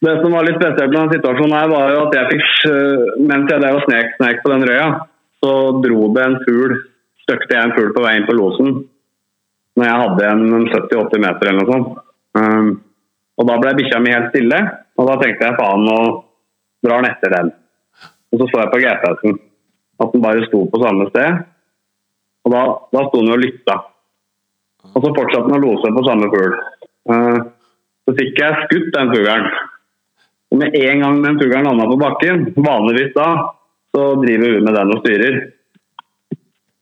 Det som var litt spesielt med den situasjonen her, var jo at jeg fikk, eh, mens jeg drev og snek, snek på den røya, så dro det en fugl Støkte jeg en fugl på vei inn på losen når jeg hadde en 70-80 meter eller noe sånt. Um, og da ble bikkja mi helt stille, og da tenkte jeg faen, nå drar den etter den. Og så så jeg på GPS-en at den bare sto på samme sted. Og da, da sto den og lytta. Og så fortsatte den å lose på samme fugl. Eh, så fikk jeg skutt den fuglen. Og med en gang den fuglen landa på bakken, vanligvis da, så driver vi med den og styrer.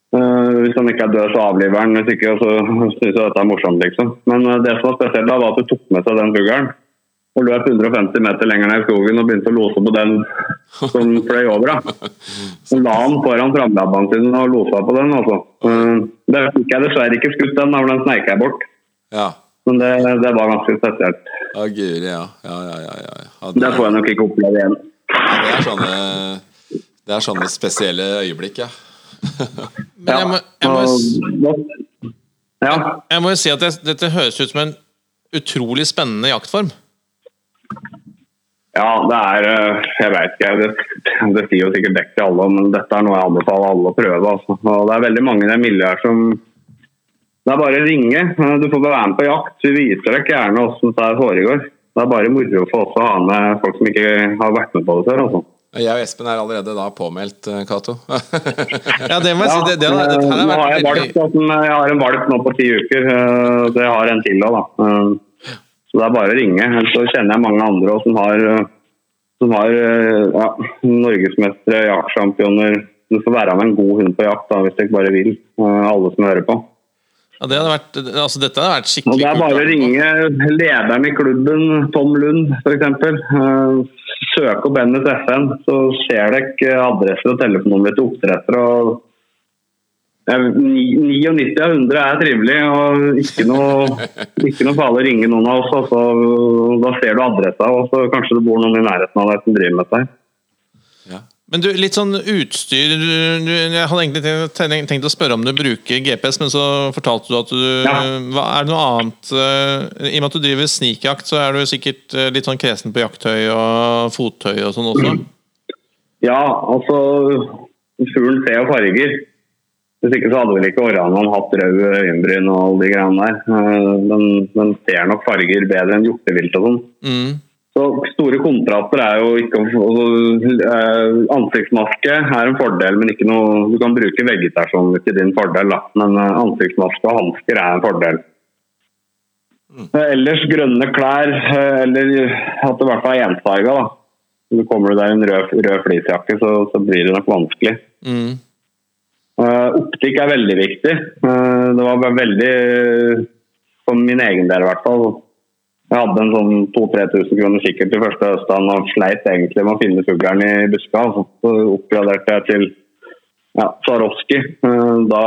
Uh, hvis han ikke er død, så avliver han. Hvis ikke, så syns jeg dette er morsomt, liksom. Men uh, det som var spesielt da, var at du tok med seg den fuglen og løp 150 meter lenger ned i skogen og begynte å lose på den som fløy over. da. [laughs] Så la han foran framlabbaen sin og losa på den. altså. Uh, Det fikk jeg dessverre ikke skutt den, for den sneik jeg bort. Ja. Men det, det var ganske spesielt. Ja, guri, ja. Ja, ja, ja, ja. ja Det får jeg nok ikke oppleve igjen. ja, det er sånne Det er sånne spesielle øyeblikk, ja. [laughs] Men jeg må, jeg må, jeg må jo si at det, dette høres ut som en utrolig spennende jaktform. ja, det er eh, Jeg veit ikke. Det, det sier jo sikkert dekk til alle, men dette er noe jeg anbefaler alle å prøve. Altså. Og det er veldig mange i det miljøet her som Det er bare å ringe. Eh, Du får bare være med på jakt. Vi viser deg gjerne hvordan det foregår. Det er bare moro for oss å ha med folk som ikke har vært med på det før. Altså. Jeg og Espen er allerede da påmeldt, eh, Cato. [laughs] Ja, det må jeg si. Det, det, det, det nå har jeg, valgt, altså, jeg har en valp nå på ti uker. Det Så jeg har en til òg, da. Eh, Så det er bare å ringe. Ellers så kjenner jeg mange andre også, som har, eh, som har eh, ja, norgesmestere, jaktsjampioner. Du får være med en god hund på jakt da, hvis du ikke bare vil. eh, Alle som hører på. Ja, det hadde vært, altså, Dette hadde vært skikkelig skikkelig Det er bare å ringe lederen i klubben, Tom Lund f.eks. Søk opp NSFN, så ser dere adresser og telefonnummer til oppdrettere. og 99 av 100 er trivelig, og ikke noe, ikke noe farlig å ringe noen av oss. Altså, da ser du adressa, og så kanskje det bor noen i nærheten av deg som driver med deg. Men du, litt sånn utstyr du, du, Jeg hadde egentlig tenkt, tenkt å spørre om du bruker GPS, men så fortalte du at du Ja. hva, Er det noe annet uh, I og med at du driver snikjakt, så er du sikkert eh, litt sånn kresen på jakttøy og fottøy og sånn også? Ja, altså Fuglen ser jo farger. Hvis ikke så hadde vel ikke orrhannen hatt rød øyenbryn og alle de greiene der. Eh, Den, den ser nok farger bedre enn hjortevilt og sånn. Mm. Så store kontraster er jo ikke eh, Ansiktsmaske er en fordel, men ikke noe Du kan bruke vegetasjon til din fordel, da. Men eh, ansiktsmaske og hansker er en fordel. Eh, Ellers grønne klær, eller at det i hvert fall er ensfarga. Kommer du der i en rød, rød fleecejakke, så, så blir det nok vanskelig. Mm. Uh, optikk er veldig viktig. Uh, det var veldig For min egen del, i hvert fall. Jeg hadde en sånn 2000-3000 kroner kikkert til første høstdagen og sleit egentlig med å finne fuglen i buska. Så oppgraderte jeg til ja, Swarovski. Eh, da,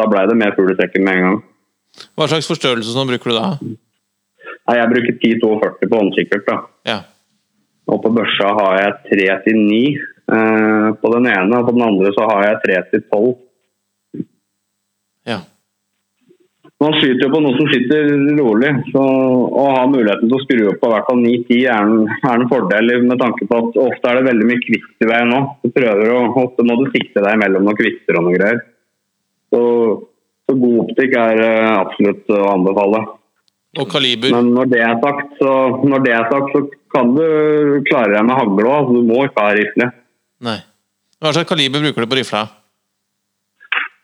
da ble det mer fugl i sekken med en gang. Hva slags forstørrelse sånn bruker du da? Nei, jeg bruker 10-42 på håndkikkert. Ja. Og på børsa har jeg 3-9 eh, på den ene, og på den andre så har jeg 3 til 12. ja. Man skyter jo på noe som sitter rolig, så å ha muligheten til å skru opp på hvert fall 9-10 er, en- er en fordel med tanke på at ofte er det veldig mye kvitt i veien nå. Du prøver å, ofte må du sikte deg mellom noen kvister og noe greier. Så, så god optikk er eh, absolutt å anbefale. Og kaliber? Men når det er sagt, så, når det er sagt, så kan du klare deg med hagle òg. Du må ikke ha rifle. Nei. Hva slags kaliber bruker du på rifla?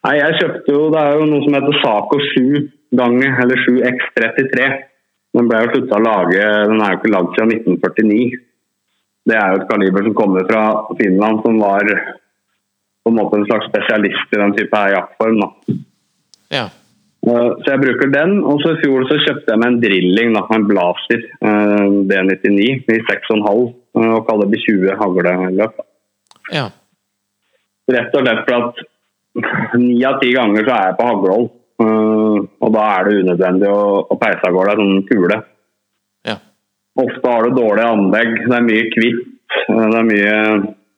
Nei, jeg kjøpte jo, Det er jo noe som heter Saco 7 gange, eller 7X33. Den ble jo slutta å lage, den er jo ikke lagd siden 1949. Det er jo et kaliber som kommer fra Finland, som var på en måte en slags spesialist i den type her jaktform. Ja. Eh, Så jeg bruker den, og så i fjor så kjøpte jeg meg en drilling, da, en blazer eh, D99 i 6,5 eh, og kaller det 20 hagleløp. ja. Rett og slett for at [laughs] ni av ti ganger så er jeg på haglhold. Uh, og da er det unødvendig å, å peise av gårde en sånn kule. Ja. Ofte har du dårlig anlegg, det er mye kvitt, eh, det er mye,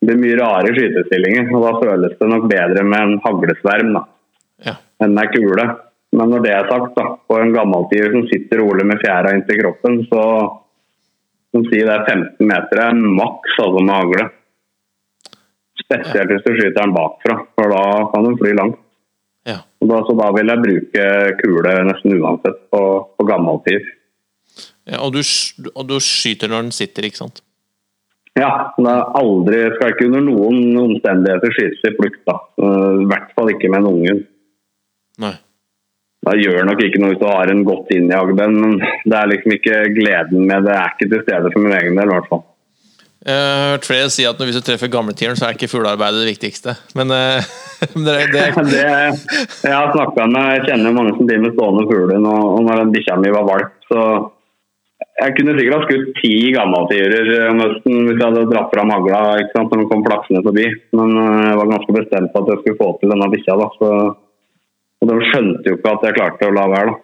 det blir mye rare skytestillinger. Og da føles det nok bedre med en haglesverm da, ja. enn med kule. Men når det er sagt, da, på en gammeltider som sitter rolig med fjæra inntil kroppen, så som sier det er 15 meter er maks altså med hagle. Spesielt hvis du skyter den bakfra, for da kan den fly langt. ja. Og Da, så da vil jeg bruke kule nesten uansett på, på gammeltid. ja og, du, og du skyter når den sitter, ikke sant? Ja, det er aldri, skal ikke under noen omstendigheter skytes i flukt. da. Eh, I hvert fall ikke med en unge. Nei. da gjør nok ikke noe hvis du har en godt innjagd en, men det er liksom ikke gleden med det. er ikke til stede for min egen del, i hvert fall. Jeg har hørt flere si at hvis du treffer gamletieren, så er ikke fuglearbeidet det viktigste. Men [laughs] uh, det, det... [laughs] det, Jeg har snakka med Jeg kjenner mange som driver med stående fugler. Og, og når den bikkja mi var valp, så Jeg kunne sikkert ha skutt ti gammeltiurer om høsten hvis jeg hadde dratt fram hagla ikke når de kom flaksende forbi. Men jeg var ganske bestemt på at jeg skulle få til denne bikkja. Og de skjønte jo ikke at jeg klarte å la være. da.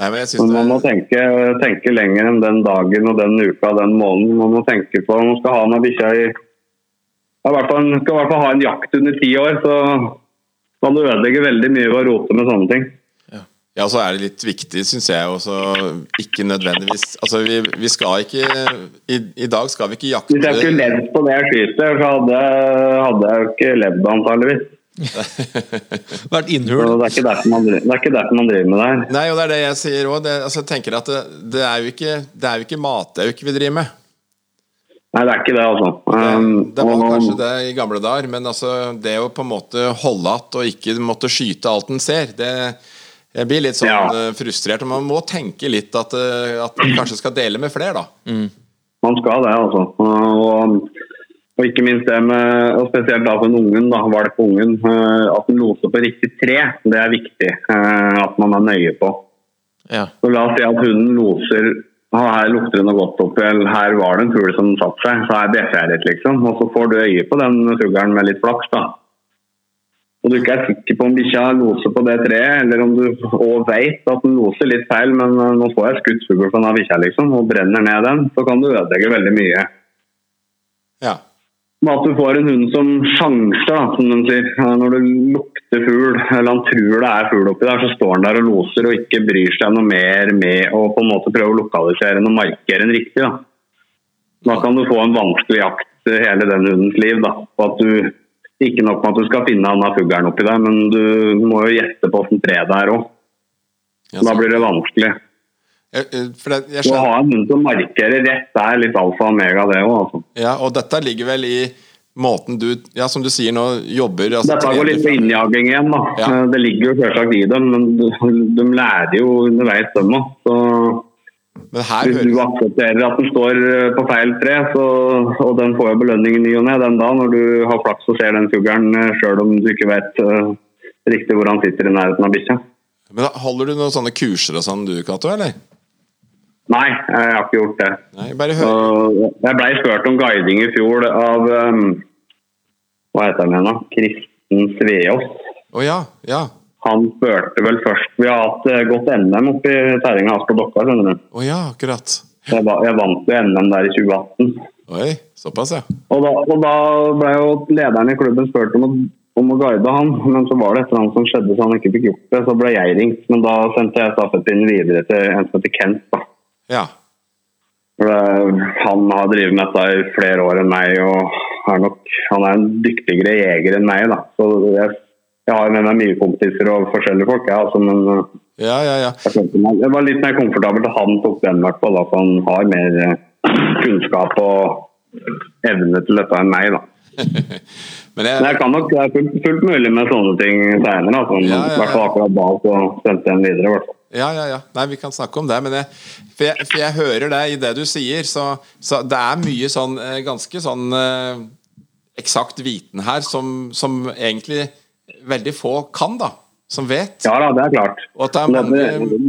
Nei, men, men Man må tenke, tenke, lenger enn den dagen og den uka og den måneden. Man må tenke på man skal ha med bikkja i ja, hvert fall, skal i hvert fall ha en jakt under ti år, så man ødelegger veldig mye ved å rote med sånne ting. Ja, så er det litt viktig, syns jeg også, ikke nødvendigvis Altså, vi, vi skal ikke i, i, dag skal vi ikke jakte Hvis jeg skulle levd på det jeg skyter, så hadde, hadde jeg jo ikke levd, antageligvis. [laughs] Vært innhul. Det er, ikke derfor man, det er ikke derfor man driver med det her. Nei, og det er det jeg sier òg. Altså, jeg tenker at det, det, er jo ikke, det er jo ikke matauk vi driver med. Nei, det er ikke det, altså. Um, det, var kanskje det i gamle dager, men altså, det å på en måte holde att og ikke måtte skyte alt en ser, det jeg blir litt sånn ja. Eh, frustrert. og Man må tenke litt at, eh, at man kanskje skal dele med flere, da. Mm. Man skal det, altså. Og og ikke minst det med, og spesielt da for en ungen, da, valpungen, ungen at den loser på riktig tre. Det er viktig eh, at man er nøye på. Ja. Så La oss si at hunden loser her lukter det noe godt opp, eller her var det en fugl som satte seg. Så her bjeffer jeg litt, liksom. Og så får du øye på den fuglen med litt flaks, da. Og du ikke er sikker på om bikkja loser på det treet, eller om du òg veit at den loser litt feil, men eh, nå får jeg skutt fugl på den bikkja, liksom, og brenner ned den, så kan du ødelegge veldig mye. Ja. Med at du får en hund som sjanser, da, som de sier. Når det lukter fugl, eller han tror det er fugl oppi der, så står han der og loser og ikke bryr seg noe mer med å på en måte prøve å lokalisere og markere den riktig. Da. da kan du få en vanskelig jakt hele den hundens liv. Da. Og at du, ikke nok med at du skal finne denne fuglen oppi der, men du må jo gjette på åssen treet er òg. Da blir det vanskelig. Jeg, det, Å ha en hund som markerer rett er litt alfa og omega, det òg. Altså. Ja, og dette ligger vel i måten du ja, som du sier nå, jobber altså, Dette går litt på innjaging igjen. da. Ja. Eh, det ligger jo selvsagt i dem, men de, lærer jo underveis, dem òg. Så hvis du aksepterer at den står eh, på feil tre, så, og den får jo belønning i ny og ne den da, når du har flaks og ser den fuglen eh, sjøl om du ikke vet uh, riktig hvor han sitter i nærheten av bikkja. Men Holder du noen sånne kurser og sånn du, Cato, eller? Nei, jeg har ikke gjort det. Nei, bare hør. Jeg blei spurt om guiding i fjor av um, Hva heter han igjen, da? Kristen Sveås. Oh, ja, ja. Han spurte vel først Vi har hatt uh, godt NM oppe i terrenget hans på Dokka, skjønner du. Oh, ja, akkurat. Jeg, jeg vant jo NM der i 2018. Oi, såpass, ja. Og da, og da ble jo lederen i klubben spurt om å, om å guide han, men så var det et eller annet som skjedde så han ikke fikk gjort det. Så ble jeg ringt, men da sendte jeg stafettpinnen videre til en som heter Kent. da. Ja. Han har drevet med dette i flere år enn meg, og er nok, han er en dyktigere jeger enn meg. Da. Så jeg, jeg har med meg mye kompiser og forskjellige folk, ja, altså, men ja, ja, ja. Jeg, var litt mer komfortabel da han tok den, hvert fall. Han har mer eh, kunnskap og evne til dette enn meg. da. Men jeg, jeg kan nok, det er fullt, fullt mulig med sånne ting seinere. Altså, ja, ja, fall akkurat da, så sendte jeg den videre. Ja, ja, ja. Nei, vi kan snakke om det. Men jeg, for, jeg, for jeg hører det i det du sier, så, så det er mye sånn eh, ganske sånn eh, eksakt viten her som, som, egentlig veldig få kan, da. Som vet. Ja da, det er klart. Og at det er mange,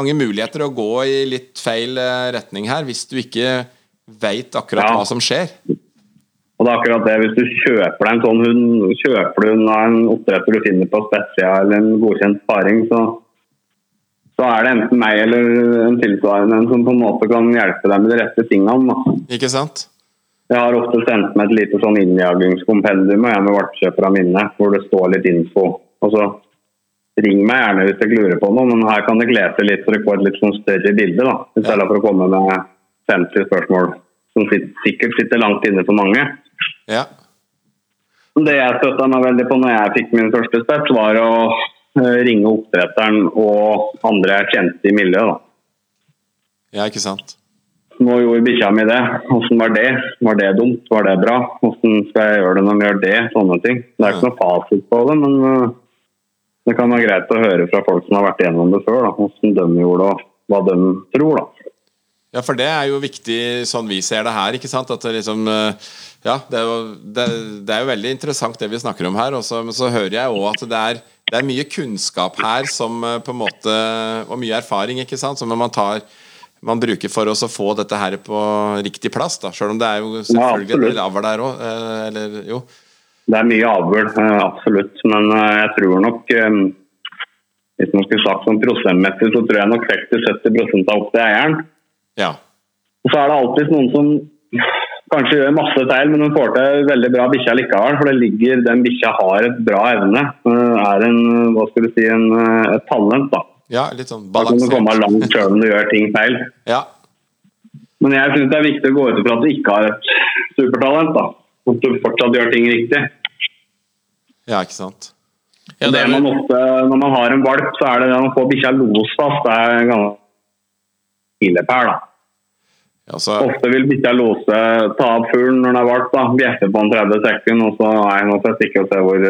mange muligheter å gå i litt feil eh, retning her, hvis du ikke veit akkurat ja. hva som skjer. Og det er akkurat det, Hvis du kjøper deg en sånn hund, kjøper du en oppdretter du finner på Spezia eller en godkjent sparing, så så er det enten meg eller en tilsvarende som på en måte kan hjelpe deg med de rette tingene. Ikke sant? Jeg har ofte sendt meg et lite sånn innjagingskompendium jeg med av mine, hvor det står litt info. Og så Ring meg gjerne hvis dere lurer på noe, men her kan dere lese litt så dere får et litt sånn større bilde. da, I stedet for å komme med 50 spørsmål som sikkert sitter langt inne for mange. Ja. Det jeg støtta meg veldig på når jeg fikk min første spett, var å Eh, ringe oppdretteren og andre jeg kjente i miljøet. Da. Ja, ikke sant. Nå gjorde bikkja mi det. Hvordan var det? Var det dumt? Var det bra? Hvordan skal jeg gjøre det når vi gjør det? Sånne ting. Det er ikke noe fasit på det, men uh, Det kan være greit å høre fra folk som har vært igjennom det før, hvordan de gjorde det, og hva de tror. da. Ja, for det er jo viktig sånn vi ser det her, ikke sant? At det liksom eh, Ja, det er jo, det, det er jo veldig interessant det vi snakker om her, også, men så hører jeg òg at det er, det er mye kunnskap her som eh, på en måte Og mye erfaring, ikke sant, som man tar man bruker for oss å få dette her på riktig plass, da. Selv om det er jo selvfølgelig en del avl der òg, eller jo. Det er mye avl, absolutt. Men jeg tror nok Hvis man skulle sagt sånn prosentmessig, så tror jeg nok 60-70 av opp til eieren. Ja. Og så er det alltid noen som kanskje gjør masse feil, men de får til veldig bra bikkja likevel. For det ligger, den bikkja har et bra evne. Er en, hva skal du si, en, et talent, da. Ja, litt sånn balansert. Da kan du komme langt sjøl om du gjør ting feil. Ja. Men jeg syns det er viktig å gå ut ifra at du ikke har et supertalent. da. At du fortsatt gjør ting riktig. Ja, ikke sant. Ja, det, er... man ofte, Når man har en valp, så er det det å få bikkja losfast. Det er ganske milepæl, da. Ja, så... Ofte vil bikkja lose ta opp fuglen når den er valp, da. bjeffe på en 30 sekunder, og så er nå også stikke og se hvor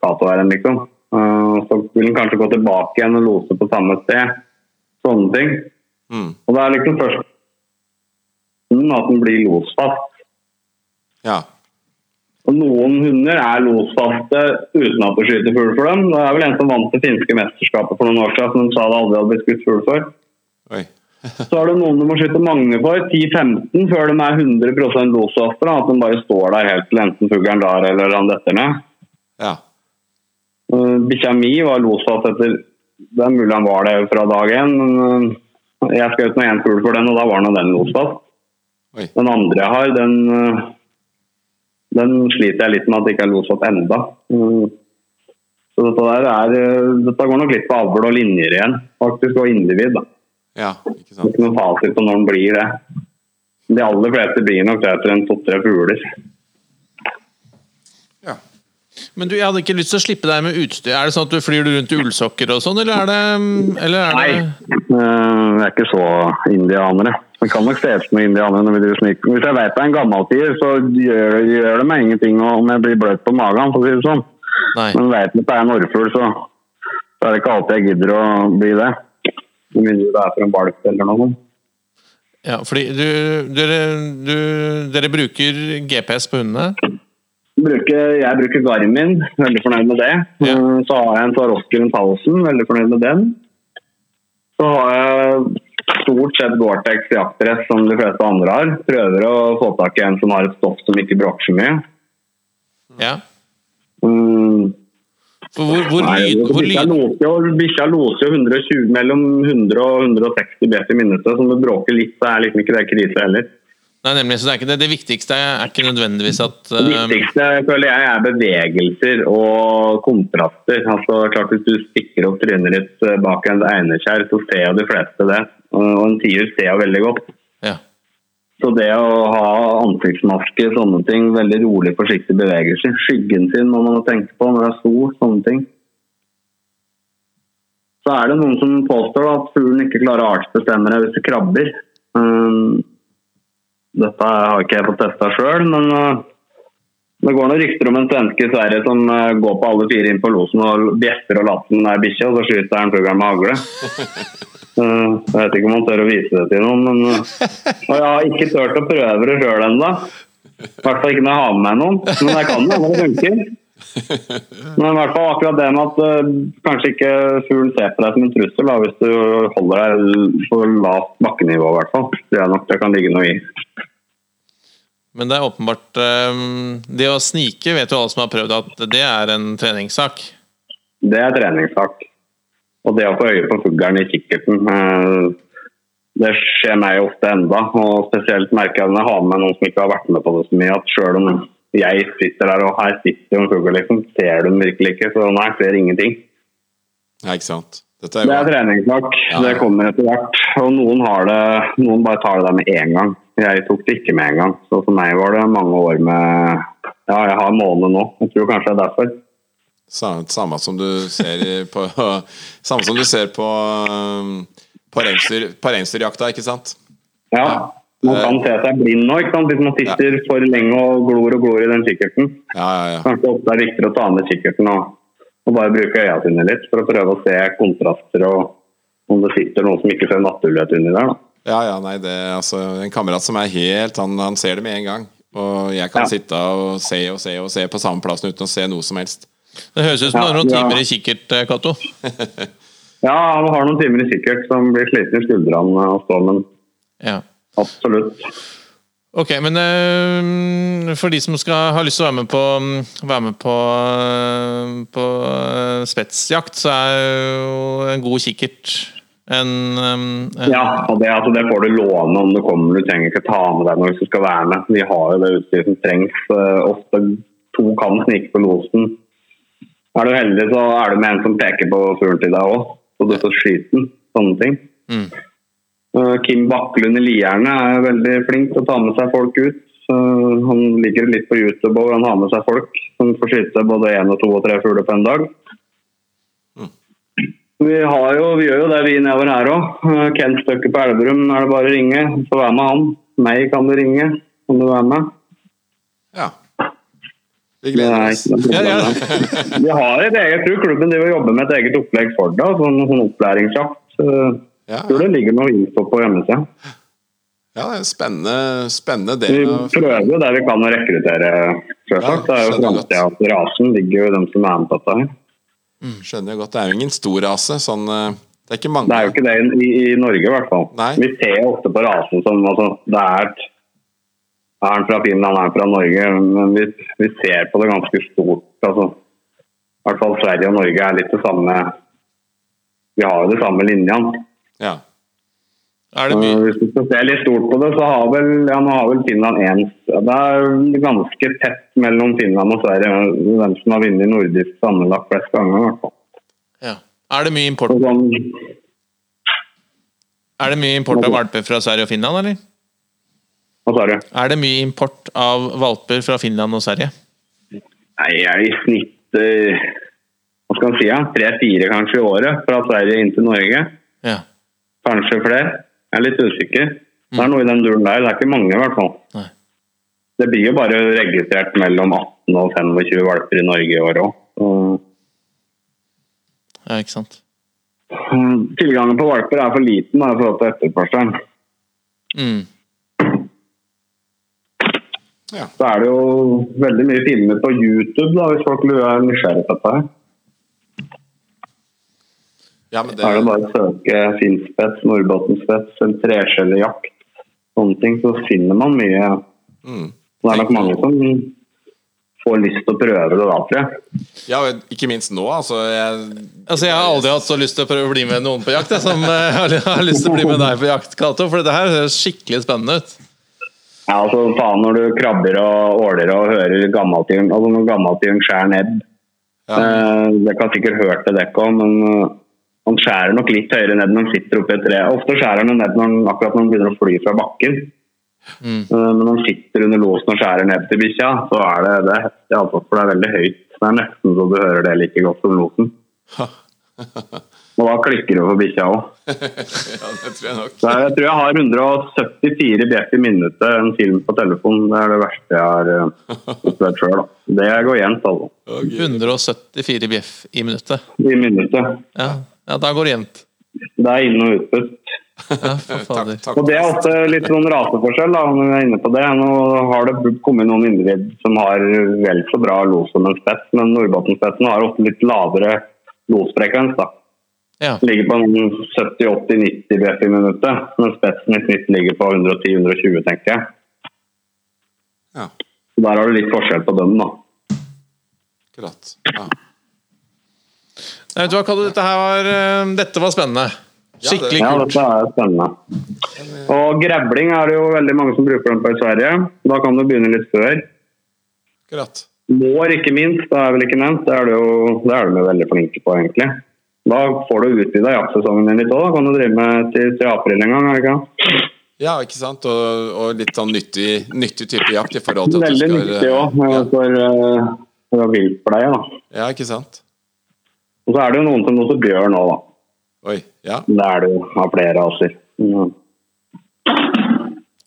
Cato er hen, liksom. Uh, så vil den kanskje gå tilbake igjen og lose på samme sted. Sånne ting. Mm. Og det er liksom først at den blir losfast. Ja. Og Noen hunder er losfaste uten at du skyter fugl for dem. Det er vel en som vant det finske mesterskapet for noen år siden, som sa det aldri hadde blitt skutt fugl for. Oi. Så er det noen du må skyte mange for, 10-15, før de er 100 losofre. At de bare står der helt til enten fuglen drar eller han detter ned. Ja. Uh, Bikkja mi var losfast etter Det er mulig han var det fra dag én, men uh, jeg skjøt nå én fugl for den, og da var nå den losfast. Den andre jeg har, den uh, den sliter jeg litt med at det ikke er losfast enda. Så dette, der er, dette går nok litt på avl og linjer igjen, faktisk, og individ. da. Ja, ikke Det sant. er ikke noen fasit på når den blir det. De aller fleste blir nok det etter en to-tre fugler. Ja. Men du, jeg hadde ikke lyst til å slippe deg med utstyr. Er det sånn at du flyr rundt i ullsokker og sånn, eller er det, eller er Nei, det eh, vi er ikke så indianere. Vi kan nok se ut som indianere når vi driver snik. Hvis jeg vet det er en gammel tier, så gjør, gjør det meg ingenting om jeg blir bløt på magen, for å si det sånn. Nei. Men vet jeg at det er en orrfugl, så, så er det ikke alltid jeg gidder å bli det. Med mye det er for en valp eller noe. Ja, fordi du, dere, du, dere bruker GPS på hundene? Bruker, jeg bruker Garmin, veldig fornøyd med det. Ja. Eh, Så har jeg en Swarovski rundt halsen, veldig fornøyd med den. Så har jeg stort sett Gore-Tex jaktdress som de fleste andre har. Prøver å få tak i en som har et stoff som ikke bråker så mye. Ja. For hvor, hvor, nei, hvor bikkja loser jo 120, mellom 100 og 160 bet i minuttet, så om det bråker litt, så er liksom ikke det krise heller. Nei, nemlig, så det, er ikke det, det viktigste er ikke nødvendigvis at Det eh, viktigste føler jeg er bevegelser og kontraster. Altså, klart Hvis du stikker opp trynet ditt eh, bak en eineskjær, så ser jo de fleste det. Og en tier ser jo veldig godt. ja. Så det å ha ansiktsmaske, sånne ting, veldig rolig, forsiktig bevegelser. Skyggen sin må man tenke på når det er stor, sånne ting. Så er det noen som påstår at fuglen ikke klarer å artsbestemme det hvis det krabber. Um, dette har ikke jeg fått testa sjøl, men uh, det går noen rykter om en svenske i Sverige som uh, går på alle fire inn på losen og bjeffer og later den der bikkja, og så skyter han fuglen med hagle. [laughs] Uh, jeg vet ikke om han tør å vise det til noen, men [laughs] Og jeg har ikke turt å prøve det sjøl ennå. I hvert fall ikke når jeg har med meg noen. Men jeg kan det, det funker. Men i hvert fall akkurat det med at uh, kanskje ikke fugl ser på deg som en trussel, da, hvis du holder deg på lavt bakkenivå i hvert fall. Det er nok det kan ligge noe i. Men det er åpenbart um, Det å snike vet jo alle som har prøvd at det er en treningssak. Det er treningssak. Og det å få øye på fuglen i kikkerten, eh, det skjer meg ofte enda. Og spesielt merker jeg når jeg har med noen som ikke har vært med på det så mye, at sjøl om jeg sitter der og her sitter jo en fugl, liksom, ser du den virkelig ikke. Så nei, ser ingenting. Ja, ikke sant. Er Det er jo treningssak. Ja. Det kommer etter hvert. Og noen har det, noen bare tar det der med en gang. Jeg tok det ikke med en gang. Så for meg var det mange år med Ja, jeg har måned nå. Jeg tror kanskje det er derfor. Samme, samme som du ser på [laughs] Samme som du ser på um, på reinsdyr- reinsdyrjakta, ikke sant? Ja. Man kan se seg blind nå, ikke sant? hvis man sitter for lenge og glor og glor i den kikkerten. Ja, ja, ja. Kanskje ofte er det viktigere å ta ned kikkerten og Og bare bruke øya sine litt for å prøve å se kontraster og om det sitter noen som ikke ser naturlighet inni der. da. Ja, ja, nei, det er altså en kamerat som er helt Han, han ser det med en gang. Og jeg kan Ja. sitte og se og se og se på samme plassen uten å se noe som helst. Det høres ut som du har noen timer i kikkert, eh, Cato. [laughs] Ja, han har noen timer i kikkert som blir sliten i skuldrene av stormen. men Ja. absolutt. Ok, men eh, for de som skal ha lyst til å være med på, være med på, eh, på spetsjakt, så er jo en god kikkert en, en Ja, og det, altså, det får du låne om du kommer. Du trenger ikke ta med deg noe hvis du skal være med. Vi har jo det utstyret som trengs. Ofte to kan snike på losen. Er du heldig, så er du med en som peker på fuglen til deg òg, så du får skyte den. Sånne ting. Mm. Eh, Kim Bakkelund i Lierne er veldig flink til å ta med seg folk ut. Eh, Han ligger litt på YouTube og han har med seg folk som får skyte både én to og tre fugler på en dag. Vi, har jo, vi gjør jo det vi nedover her òg. Kent Støkke på Elverum er det bare å ringe. Så vær med han. Meg kan du ringe. Kan du være med? Ja. Vi gleder er oss. ikke Ja, ja. [laughs] Vi har et eget, jeg tror klubben driver og jobber med et eget opplegg for det. Sånn, sånn opplæringsjakt. Ja, tror det ligger noe info på hjemmesida. ja, det er en spennende, spennende Vi del av prøver jo der vi kan å rekruttere, selvsagt. Det er jo framtida til rasen. ligger jo i dem som er med på dette her. Skjønner jeg godt. Det er jo ingen stor rase. Sånn, eh, det er ikke mange Det er jo ikke det i, i Norge, i hvert fall. Nei. Vi ser ofte på rasen som altså, det er et Er han fra Finland, er han fra Norge? Men vi, vi ser på det ganske stort. Altså, I hvert fall Sverige og Norge er litt det samme Vi har jo de samme linjene. Ja. Er det mye Hvis du skal se litt stort på det, så har vel, ja, har vel Finland én Det er ganske tett mellom Finland og Sverige hvem som har vunnet nordisk sammenlagt flest ganger. i hvert fall. ja. Er det mye import, sånn, er det mye import av valper fra Sverige og Finland, eller? Hva sa du? Er det mye import av valper fra Finland og Sverige? Nei, jeg er i snitt uh, Hva skal man si? Ja? Tre-fire kanskje i året fra Sverige inn til Norge. Ja. Kanskje flere. Jeg er litt usikker. Det er noe i den duren der. Det er ikke mange, i hvert fall. Nei. Det blir jo bare registrert mellom 18 og 25 valper i Norge i år òg. ja, ikke sant. Tilgangen på valper er for liten da, i forhold til etterspørselen. Mm. Ja. Så er det jo veldig mye filmer på YouTube, da, hvis folk er nysgjerrig på dette. ja, men Da er det det bare å søke finspets, nordbottenspets, en treskjellejakt. Sånne ting, så finner man mye. mm. Det er nok mange som får lyst til å prøve det da, tror jeg. Ja, og ikke minst nå, altså. Jeg, Altså, Jeg har aldri hatt så lyst til å prøve å bli med noen på jakt jeg, som jeg har har lyst til å bli med deg på jakt, Cato. For dette her høres skikkelig spennende ut. Ja, altså faen når du krabber og åler og hører gammaltiden, altså når gammaltiden skjærer nebb. ja, Eh, Dere har sikkert hørt det, dere òg, men eh, han skjærer nok litt høyere nebb når han sitter oppi et tre. Ofte skjærer han nebb når han, akkurat når han begynner å fly fra bakken. Mm. Eh, Men når han sitter under losen og skjærer nebb til bikkja, så er det, det heftig, altså, for det er veldig høyt. Det er nesten så du hører det like godt som losen. [laughs] Og da klikker det for bikkja òg. [laughs] ja, det tror jeg nok. Jeg tror jeg har 174 bjeff i minuttet, en film på telefon. Det er det verste jeg har eh, opplevd sjøl. Det går jevnt, altså. Å, 174 bjeff i minuttet. I minuttet. Ja, ja da går det jevnt. Det er inn- og utpust. [laughs] Ja. Takk, takk. Og Det er også litt sånn raseforskjell, da, når vi er inne på det. Nå har det kommet noen individ som har vel så bra los som en spett, men Nordbottenspetten har ofte litt lavere losfrekvens. da. Ja. Ligger på 70-80-90 BF i minuttet, mens spetsen i snitt ligger på 110-120, tenker jeg. Ja, Der har du litt forskjell på dem, da. akkurat. Ja. Nei, Vet du hva, dette her var eh, Dette var spennende. Skikkelig Ja, kult. dette er spennende. Og grevling er det jo veldig mange som bruker den på i Sverige. Da kan du begynne litt før. akkurat. Mår, ikke minst, det er vel ikke nevnt. Det er, det jo, det er de veldig flinke på, egentlig. Da får du utvida jaktsesongen din litt òg. Kan du drive med til, til april en gang? ikke? Ja, ikke sant? Og, og litt sånn nyttig, nyttig type jakt i forhold til at Veldig du skal nyttig òg, ja, for, eh, for viltpleie. da. ja, ikke sant? Og så er det jo noen som også bjørn òg, da. Oi. Ja. Det er det jo av flere raser. Mm.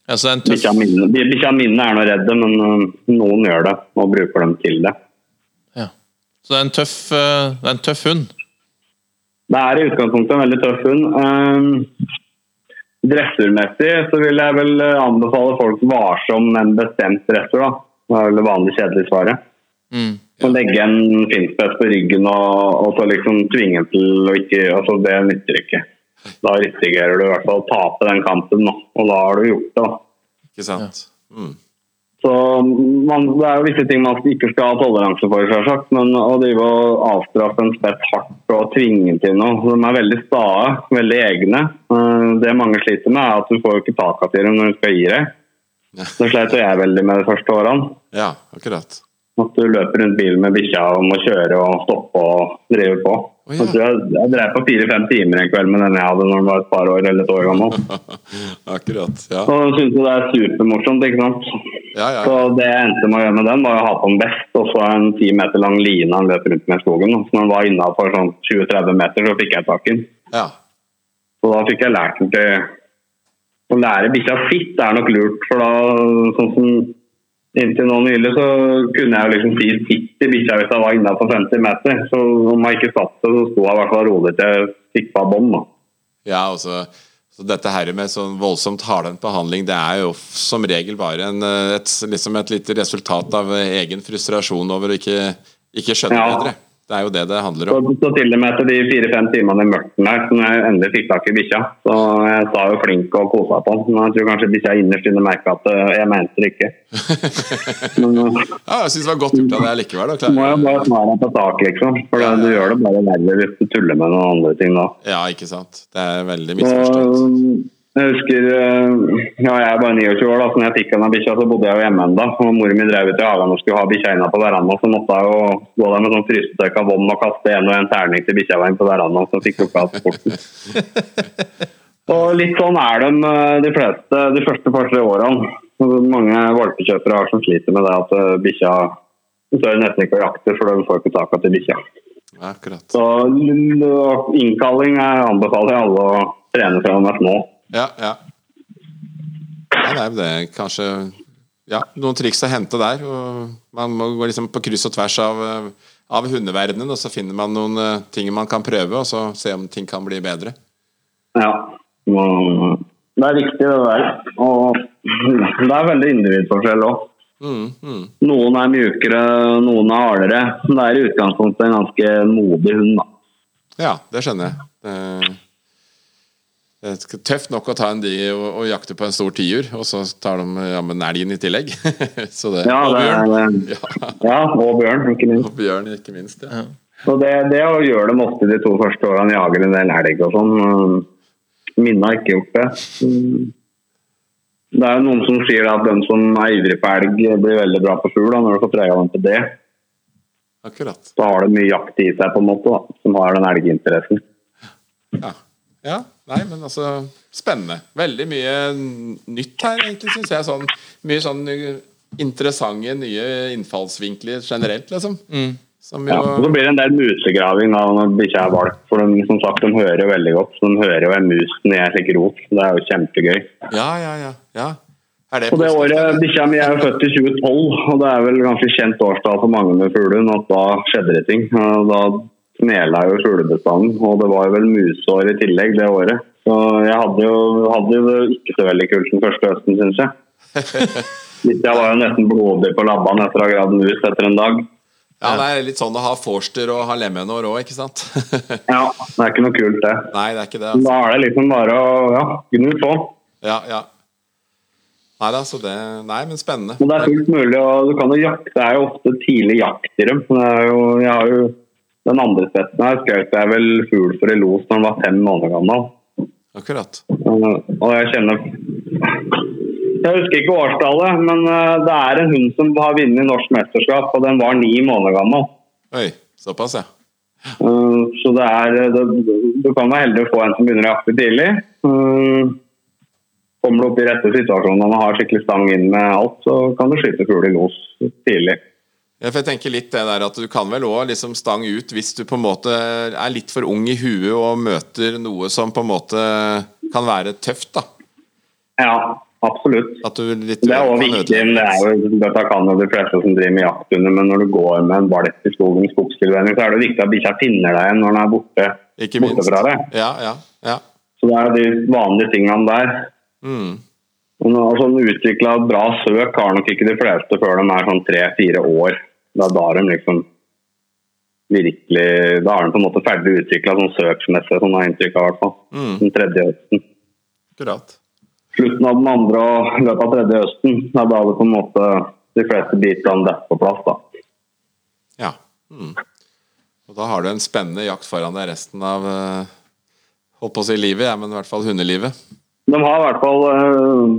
Ja, så det en tøff Bikkja mine, mine er nå redde, men eh, noen gjør det og bruker dem til det. ja. Så det er en tøff, eh, det er en tøff hund. Det er i utgangspunktet en veldig tøff hund. Um, dressurmessig så vil jeg vel eh, anbefale folk varsom med en bestemt dressur. da. Det er vel det vanlige kjedelige svaret. Mm. Å legge en finspett på ryggen og, og så liksom tvinge til å ikke altså Det nytter ikke. Da risikerer du i hvert fall å tape den kampen, da. og da har du gjort det. da. Ikke sant? Ja. Mm. Så man, Det er jo visse ting man ikke skal ha toleranse for, selvsagt, men å drive og avstraffe en spett hardt og tvinge til noe De er veldig stae, veldig egne. Eh, Det mange sliter med, er at du får ikke tak i dem når du skal gi deg. Det slet jeg veldig med de første årene. Ja, akkurat. At du løper rundt bilen med bikkja og må kjøre og stoppe og drive på. Oh, ja. Jeg, jeg drev på fire-fem timer en kveld med den jeg hadde når den var et par år eller et år gammel. [laughs] akkurat. Ja. Og syntes jo det er supermorsomt, ikke sant. Ja, ja. Så det jeg endte med å gjøre med den, var å ha på den vest og så en ti meter lang line han løp rundt med i skogen. Så når han var innafor sånn 20-30 meter, så fikk jeg tak i den. ja. Så da fikk jeg lært den til Å lære bikkja sitt er nok lurt, for da sånn som Inntil nå nylig så kunne jeg liksom si sitt i bikkja hvis jeg var innafor 50 meter. Så om jeg ikke satt det, så sto jeg i hvert fall rolig til jeg på bånd. Ja, og så, dette her med sånn voldsomt hardhendt behandling, det er jo som regel bare en, eh, et, liksom et lite resultat av egen frustrasjon over å ikke, ikke skjønne Ja. bedre. Det er jo det det handler om. så til og med etter de fire-fem timene i mørket der, som jeg endelig fikk tak i bikkja, så jeg sa jo flink og kosa på den. Men jeg tror kanskje bikkja innerst inne merka at eh, jeg mente det ikke. [laughs] Men eh, Ja, jeg syns det var godt gjort av deg likevel. Da, må jo bare ta deg på tak, liksom. For det, du gjør det bare verre hvis du tuller med noen andre ting da. Ja, ikke sant. Det er veldig Så, misforstått. Jeg husker eh, Ja, jeg er bare 29 år, da, så når jeg fikk denne bikkja, så bodde jeg jo hjemme ennå. Moren min drev ut i hagen og skulle ha bikkja inne på verandaen, så måtte jeg jo gå der med sånn frysetørka vann og kaste en og en terning til bikkja på verandaen, så fikk lukka sporten. [laughs] Og litt sånn er de eh, de fleste de første par-tre årene. Mange valpekjøpere har som sliter med det at eh, bikkja det nesten ikke å jakte, for de får ikke tak i bikkja. Akkurat. Så innkalling er anbefaler jeg alle å trene fra de er små. Ja, ja. ja nei, det er kanskje ja, noen triks å hente der. Man må gå liksom på kryss og tvers av, eh, av hundeverdenen, og så finner man noen eh, ting man kan prøve, og så se om ting kan bli bedre. Ja. Det er viktig det der. Og det er veldig individforskjell òg. Mm, mm. Noen er mjukere, noen er hardere. Det er i utgangspunktet en ganske modig hund, da. Ja, det skjønner jeg. Det, det tøft nok å ta en de og, og jakte på en stor tiur, og så tar de jammen elgen i tillegg. [laughs] så det, Ja, og bjørn. er, Ja, ja, og bjørn, ikke minst. og bjørn, ikke minst. Ja. Så det, det å gjøre dem ofte de to første årene, jager en del elg og sånn. Minne har ikke gjort det. Det er jo noen som sier at den som er ivrig på elg, blir veldig bra på fugl. Når du får prega dem til det, Akkurat. så har det mye jakt i seg, på en måte, da, som har den elginteressen. Ja. Ja. Nei, men altså Spennende. Veldig mye nytt her, egentlig, syns jeg. Sånn, mye sånn interessante nye innfallsvinkler generelt, liksom. Som jo Ja, og så blir det en del musegraving da når bikkja er valp. For de, som sagt, de hører jo veldig godt. Så de hører jo en mus når jeg en slik rot. Det er jo kjempegøy. Ja, ja, ja. ja. Er det Og det året? Bikkja mi er jo født i 2012, og det er vel ganske kjent årstall for mange med fuglehund at da skjedde det ting. Da knela jo fuglebestanden, og det var jo vel musår i tillegg det året. Så jeg hadde jo, hadde jo ikke så veldig kult den første høsten, syns jeg. [laughs] Jeg var jo nesten blodig på labbene etter å ha gravd mus etter en dag. Ja, det er litt sånn å ha forster og ha lemenår òg, ikke sant? [laughs] Ja, det er ikke noe kult, det. Nei, det er ikke det. Altså. Da er det liksom bare å ja, gnu på. Ja, ja. Nei da, så det Nei, men spennende. Men det er fullt mulig, og du kan jo jakte. Det er jo ofte tidlig jakt i dem. Jeg har jo den andre spetten her skjøt jeg vel fugl for i los når den var fem måneder gammel. Akkurat. Uh, Og jeg kjenner Jeg husker ikke årstallet, men uh, det er en hund som har vunnet norsk mesterskap, og den var ni måneder gammel. Oi, såpass, ja. Uh, Så det er Du kan være heldig å få en som begynner å jakte tidlig. Kommer du opp i rette situasjonen og har skikkelig stang inn med alt, så kan du skyte fugl i los tidlig. Ja, for jeg tenker litt det der at Du kan vel òg liksom stange ut hvis du på en måte er litt for ung i huet og møter noe som på en måte kan være tøft, da. Ja, absolutt. Litt Det er òg viktig, men det er jo, dette kan jo de fleste som driver med jakthunder, men når du går med en valp i skogen, skogstilvenning, så er det viktig at bikkja finner deg igjen når den er borte, Ikke borte fra deg. Ja, ja, ja. Så det er jo de vanlige tingene der. Mm. Sånn altså, utvikla bra søk har nok ikke de fleste før de er sånn tre-fire år. Det er da de liksom virkelig Da er de på en måte ferdig utvikla sånn søksmessig, sånn har jeg inntrykk av i hvert fall. Mm. Den tredje høsten. Akkurat. Slutten av den andre og løpet av tredje høsten. Det er da det på en måte de fleste bitene detter på plass, da. Ja. Mm. Og da har du en spennende jakt foran deg resten av eh, Holdt på å si livet, ja, men i hvert fall hundelivet. De har i hvert fall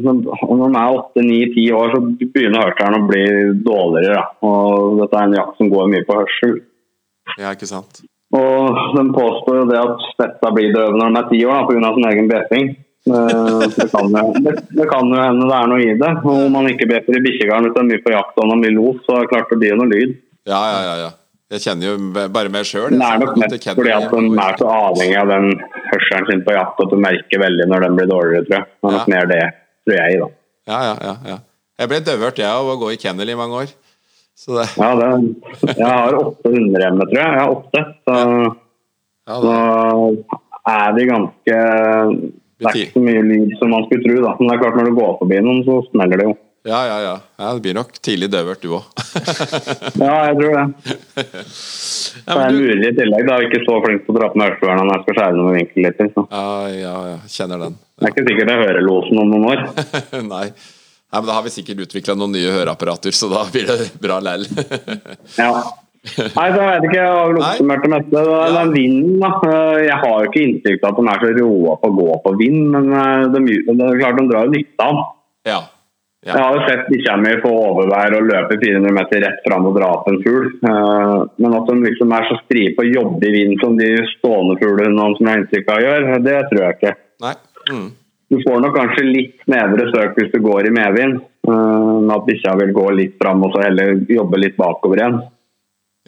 de- Når de er åtte, ni, ti år, så begynner hørselen å bli dårligere. Da. Og dette er en jakt som går mye på hørsel. Ja, ikke sant? Og de påstår jo det at spetta blir døve når de er ti år pga. sin egen bjeffing. Eh, Det kan, jo, det, det kan jo hende det er noe i det. Og om man ikke bjeffer i bikkjegarden hvis det er mye på jakt og man blir los, så er det klart det blir noe lyd. Ja, ja, ja. ja. Jeg kjenner jo bare meg sjøl. Det er nok mest fordi at de er så avhengig av den hørselen sin på jakt at du merker veldig når den blir dårligere, tror jeg. Det er nok Ja. mer det, tror jeg, da. Ja, ja, ja, ja. Jeg ble døvhørt, jeg, av å gå i kennel i mange år. Så det Ja, det, jeg har åtte hunder tror jeg. Jeg har åtte. Så, Ja, så det, er de ganske Det er ikke så mye lyd som man skulle tro, da. Men det er klart når du går forbi noen, så smeller det jo. Ja, ja, ja. ja det blir nok tidlig døvert, du òg. [laughs] Ja, jeg tror det. Ja, det er du, mulig i tillegg. Da er jeg ikke så flink til å dra på med når jeg skal skjære noen med litt. Så. Ja, ja, ja. Kjenner den. Det er ikke sikkert jeg hører losen om noen år. [laughs] Nei. Nei, men Da har vi sikkert utvikla noen nye høreapparater, så da blir det bra lell. [laughs] Ja. Nei, så jeg vet ikke. Jeg har oppsummert det meste. Det er Ja. den vinden, da. Jeg har jo ikke inntrykk av at de er så råe på å gå på vind, men eh, de, det er klart de drar jo nytte av den. ja. Jeg har jo sett bikkja mi få overvær og løpe 400 meter rett fram og dra opp en fugl. Eh, Men at de liksom er så strie på å jobbe i vind som de stående fuglene som jeg har inntrykk av gjør, det tror jeg ikke. Nei. Mm. Du får nok kanskje litt snevere søk hvis du går i medvind. eh, Men at bikkja vil gå litt fram og så heller jobbe litt bakover igjen.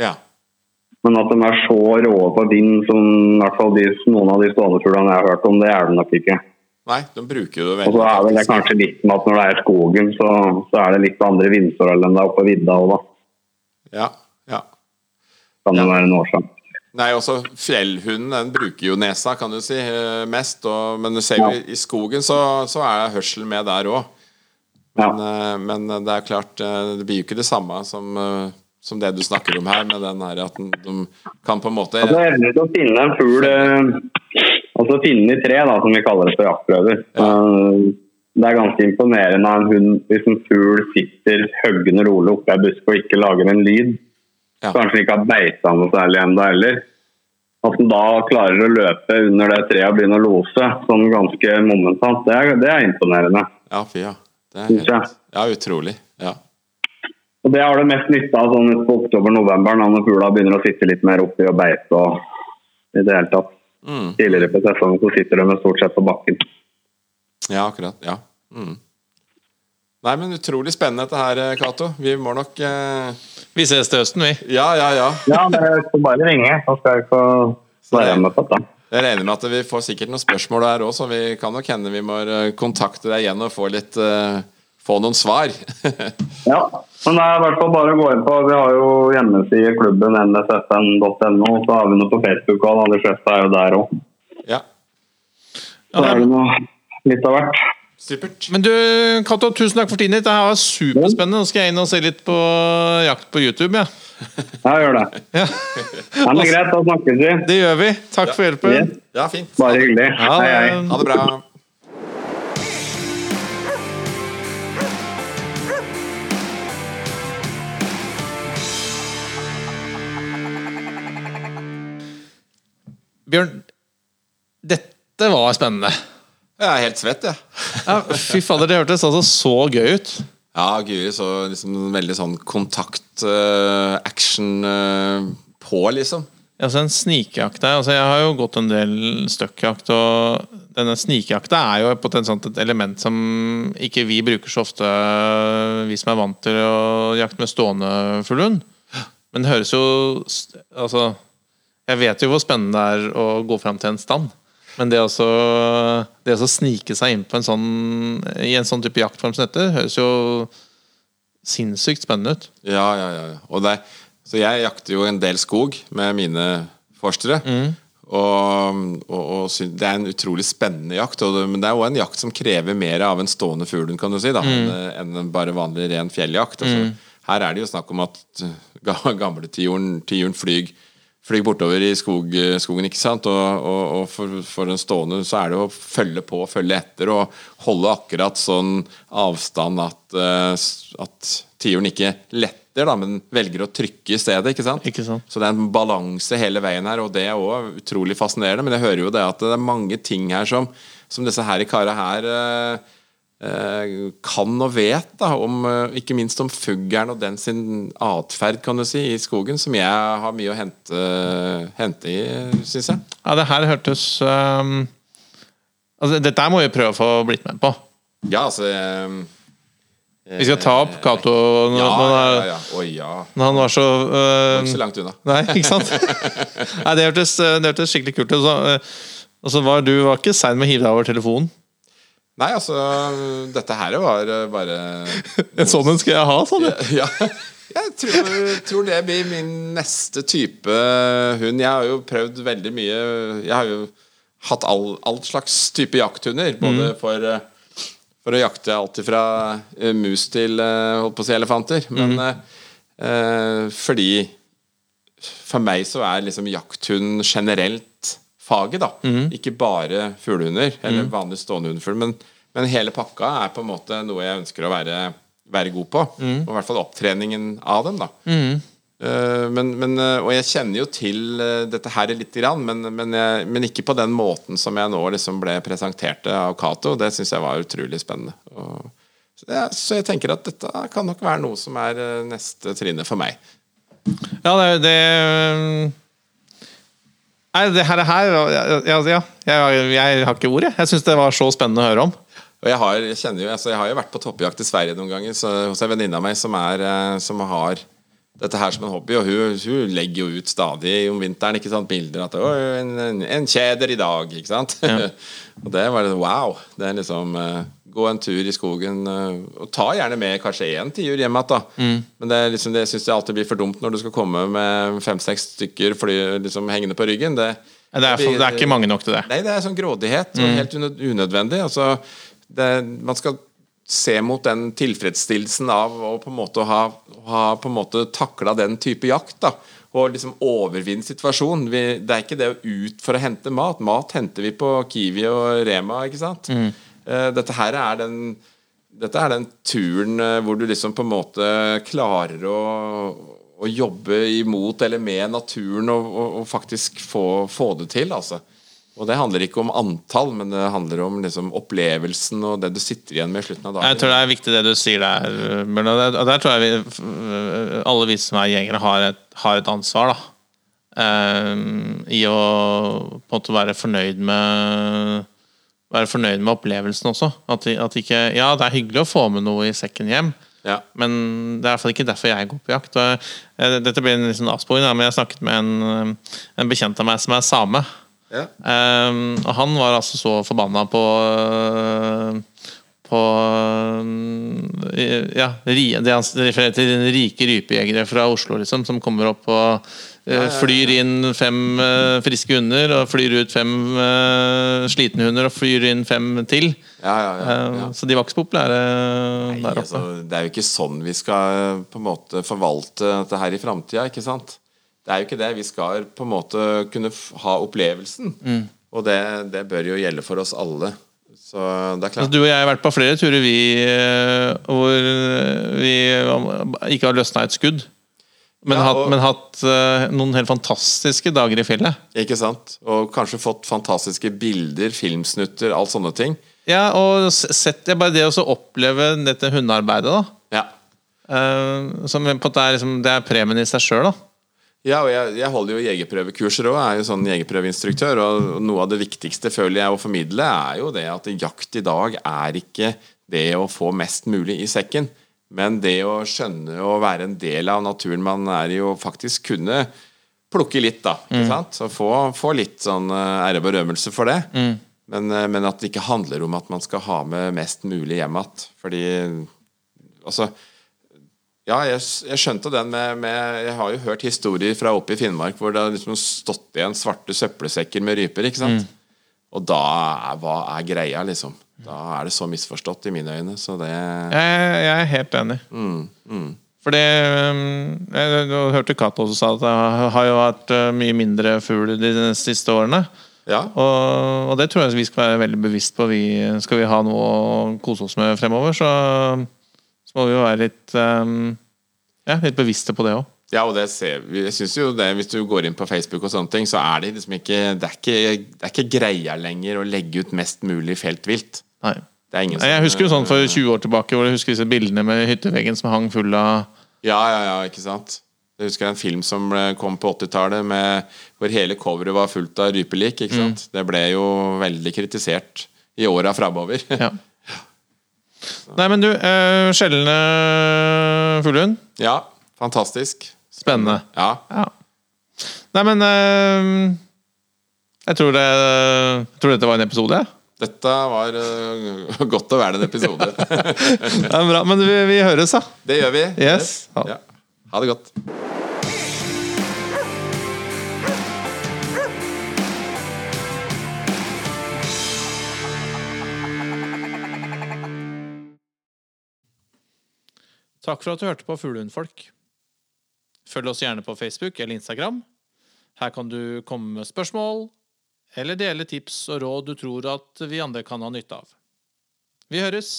Ja. Men at de er så rå på vind som i hvert fall de, noen av de stående fuglene jeg har hørt om, det er de nok ikke. Nei, de bruker jo det Og så er vel det kanskje litt med at når det er i skogen, så, så er det litt andre vindforhold enn det er oppe på vidda òg, da. Ja, ja. Kan det Ja. være en årsak. Nei, også fjellhunden den bruker jo nesa, kan du si, eh, mest. Og, men du ser jo Ja. i skogen så, så er hørselen med der òg. Men, ja. men det er klart, eh, det blir jo ikke det samme som, eh, som det du snakker om her, med den her at de kan på en måte Altså evnen til å finne en fugl eh, så finne i tre, da, som vi kaller det for jaktprøver. Ja. Det er ganske imponerende av en hund hvis en fugl sitter høggende rolig oppe i en busk og ikke lager en lyd. Ja. Kanskje ikke har beita noe særlig ennå heller. At den da klarer å løpe under det treet og begynne å lose sånn ganske momentant, det er, det er imponerende. Ja, fy ja. Det er helt, ja, utrolig. Ja. Og Det har du mest nytte av sånn på oktober-november, når fugla begynner å sitte litt mer oppi og beite. og i det hele tatt. Mm. Tidligere på sesongen så sitter de stort sett på bakken. ja, akkurat. Ja. Mm. Nei, men utrolig spennende dette her, eh, Cato. Vi må nok eh, vi ses til høsten, vi. Ja, ja, ja. Ja, men jeg får bare ringe, så skal jeg få svare med på dette. Jeg regner med at vi får sikkert noen spørsmål der òg, så vi kan nok hende vi må eh, kontakte deg igjen og få litt eh, Få noen svar. [laughs] Ja, men det er i hvert fall bare å gå inn på Vi har jo hjemmeside klubben nsfn.no, så har vi noe på Facebook, og alle de fleste er jo der òg. ja, Så er det noe litt av hvert. supert. Men du, Cato, tusen takk for tiden ditt. Det her var superspennende. Nå skal jeg inn og se litt på jakt på YouTube. Ja. Ja, gjør det. Ja. det er greit, da snakkes vi. Det gjør vi. Takk for hjelpen. Ja, fint. Bare hyggelig. Ja, Hei, hei. Ha det bra. Bjørn, dette var spennende. Jeg er helt svett, jeg. Ja, fy fader, det hørtes altså så gøy ut. Ja, Guri, så liksom veldig sånn kontakt-action action uh, på, liksom. Altså en snikejakt der, altså Jeg har jo gått en del støkkjakt, og denne snikjakta er jo sånt et element som ikke vi bruker så ofte, vi som er vant til å jakte med stående fuglehund. Men det høres jo Altså, jeg vet jo hvor spennende det er å gå fram til en stand. Men det å Det å snike seg inn på en sånn i en sånn type jaktform som dette, høres jo sinnssykt spennende ut. Ja, ja, ja. Det, så jeg jakter jo en del skog med mine forstere. Og, og, og det er en utrolig spennende jakt. Det, men det er jo en jakt som krever mer av en stående fugl kan du si, da, enn, enn en bare vanlig ren fjelljakt. Altså, Her er det jo snakk om at ga- gamle flyg bortover i skog, skogen, ikke sant? Og, og, og for, for den stående så er det å følge på, følge etter og holde akkurat sånn avstand at, eh, at tiuren ikke letter, da, men velger å trykke i stedet, ikke sant? Ikke sant? Så det er en balanse hele veien her, og det er òg utrolig fascinerende. Men jeg hører jo det at det er mange ting her som, som disse her i kara her eh, eh, kan og vet, da, om, eh, ikke minst om fuglen og den sin atferd, kan du si, i skogen, som jeg har mye å hente, hente i, syns jeg. Ja, det her hørtes um, Altså, dette må vi prøve å få blitt med på. Ja, altså um, Vi skal ta opp Cato når, Ja, ja, ja, ja. Ja. når han var så uh, Ikke så langt unna. [laughs] Nei, ikke sant? [laughs] Nei, det hørtes, det hørtes skikkelig kult ut. Så, uh, Og så var du var ikke sein med å hive deg over telefonen. Nei, altså, dette her var eh, bare [laughs] En sånn en skal jeg ha, sa du. Ja, jeg tror, tror det blir min neste type hund. Jeg har jo prøvd veldig mye Jeg har jo hatt all, all slags type jakthunder. Både for, eh, for å jakte alt fra eh, mus til holdt på å si elefanter. Men mm. eh, fordi For meg så er liksom jakthund generelt faget, da. Ikke bare fuglehunder, eller vanlig stående hundefugl. Men, men hele pakka er på en måte noe jeg ønsker å være, være god på. Og i hvert fall opptreningen av dem, da. Eh, men, men, eh, og jeg kjenner jo til eh, dette her lite grann, men, men, jeg, men ikke på den måten som jeg nå liksom ble presentert av Cato. Det syns jeg var utrolig spennende. Og, så, jeg, så jeg tenker at dette kan nok være noe som er neste trinnet for meg. Ja, det, det Nei, det her, her ja, ja, ja, jeg, jeg har ikke ord, jeg. Syns det var så spennende å høre om. Og jeg har, jeg kjenner jo, altså jeg har jo vært på toppjakt i Sverige noen ganger så, hos en venninne av meg som, er, eh, som har dette her som en hobby. Og hun, hun legger jo ut stadig om vinteren ikke sant, bilder at en, en, en kjeder i dag. ikke sant? [laughs] og det var det, wow. Det er liksom eh, Gå en tur i skogen eh, og ta gjerne med kanskje én tiur hjem igjen. mm. Men det, liksom, det syns jeg alltid blir for dumt når du skal komme med fem-seks stykker fly, liksom, hengende på ryggen. Det, Det er, blir, det er ikke mange nok til det. Nei, det er sånn grådighet og helt unødvendig. Altså, det, man skal se mot den tilfredsstillelsen av å på en måte ha, ha på en måte takla den type jakt. da og liksom overvinne situasjonen. Vi, det er ikke det å ut for å hente mat. Mat henter vi på Kiwi og Rema. ikke sant? Eh, dette her er den dette er den turen eh, hvor du liksom på en måte klarer å, å jobbe imot eller med naturen og, og, og faktisk få, få det til. altså. Og det handler ikke om antall, men det handler om liksom opplevelsen og det du sitter igjen med i slutten av dagen. Jeg tror det er viktig det du sier der, Bjørn. Og der- tror jeg vi, alle vi som er gjengere, har et, har et ansvar. da Um, I å på en måte være fornøyd med Være fornøyd med opplevelsen også. At, at ikke Ja, det er hyggelig å få med noe i sekken hjem. Ja. Men det er i hvert fall ikke derfor jeg går på jakt. Og, eh, dette blir en liksom avsporing, men jeg snakket med en, en bekjent av meg som er same. Ja. Um, og han var altså så forbanna på På Ja, det han refererer til rike rypejegere fra Oslo, liksom, som kommer opp og flyr inn fem øh, friske hunder, og flyr ut fem øh, slitne hunder, og flyr inn fem til. Ja, ja, ja. Så de var ikke så populære Nei, der oppe. altså, det er jo ikke sånn vi skal på en måte forvalte dette her i framtida, ikke sant? Det er jo ikke det. Vi skal på en måte kunne ha opplevelsen. Mm. Og det, det bør jo gjelde for oss alle. Så det er Altså, klart. du og jeg har vært på flere turer vi, hvor vi ikke har løsna et skudd. Men, Ja, hatt, men hatt uh, noen helt fantastiske dager i fjellet. Ikke sant? Og kanskje fått fantastiske bilder, filmsnutter, alt sånne ting. Ja, og sett bare det å oppleve dette hundearbeidet, da. Ja. Uh, som på at det er, liksom, det er premien i seg sjøl, da. Ja, og jeg, jeg holder jo jegerprøvekurser òg, er jo sånn jegerprøveinstruktør. Og noe av det viktigste føler jeg å formidle, er jo det at jakt i dag er ikke det å få mest mulig i sekken, men det å skjønne og være en del av naturen man er i, og faktisk kunne plukke litt, da. Ikke sant? Og få, få litt sånn eh, ære og berømmelse for det. Men, eh, men at det ikke handler om at man skal ha med mest mulig hjem igjen. Fordi Altså ja, jeg, jeg skjønte den med, med Jeg har jo hørt historier fra oppe i Finnmark hvor det har liksom stått igjen svarte søppelsekker med ryper. ikke sant? Og da hva er greia, liksom? Da er det så misforstått i mine øyne. Så det Jeg, jeg er helt enig. Mm, mm. Fordi Jeg jeg hørte Cato også sa at det har jo vært uh, mye mindre fugl de siste årene. Ja. Og, og det tror jeg vi skal være veldig bevisst på. Vi, skal vi ha noe å kose oss med fremover, så, så må vi jo være litt um, ja, litt bevisste på det òg. Ja, og det ser vi. Jeg synes jo det, Hvis du går inn på Facebook, og sånne ting så er det liksom ikke Det er ikke, det er ikke greia lenger å legge ut mest mulig feltvilt. Nei. Det er ingen Nei, Jeg husker jo sånn for 20 år tilbake hvor jeg husker disse bildene med hytteveggen som hang full av Ja, ja, ja, ikke sant. Jeg husker en film som kom på 80-tallet hvor hele coveret var fullt av rypelik. ikke sant? Det ble jo veldig kritisert i åra framover. Ja. [laughs] Nei, men du, uh, skjellende fuglehund. ja, fantastisk. Spennende. Ja. Ja. Nei, men eh, Jeg tror, det, jeg tror dette var en episode. jeg. Dette var uh, [laughs] godt å være en episode. [laughs] Det er bra, Men vi, vi høres, da. Det gjør vi. Yes. Ha det. Ja. Ha det godt. Takk for at du hørte på Fuglehundfolk. Følg oss gjerne på Facebook eller Instagram. Her kan du komme med spørsmål eller dele tips og råd du tror at vi andre kan ha nytte av. Vi høres!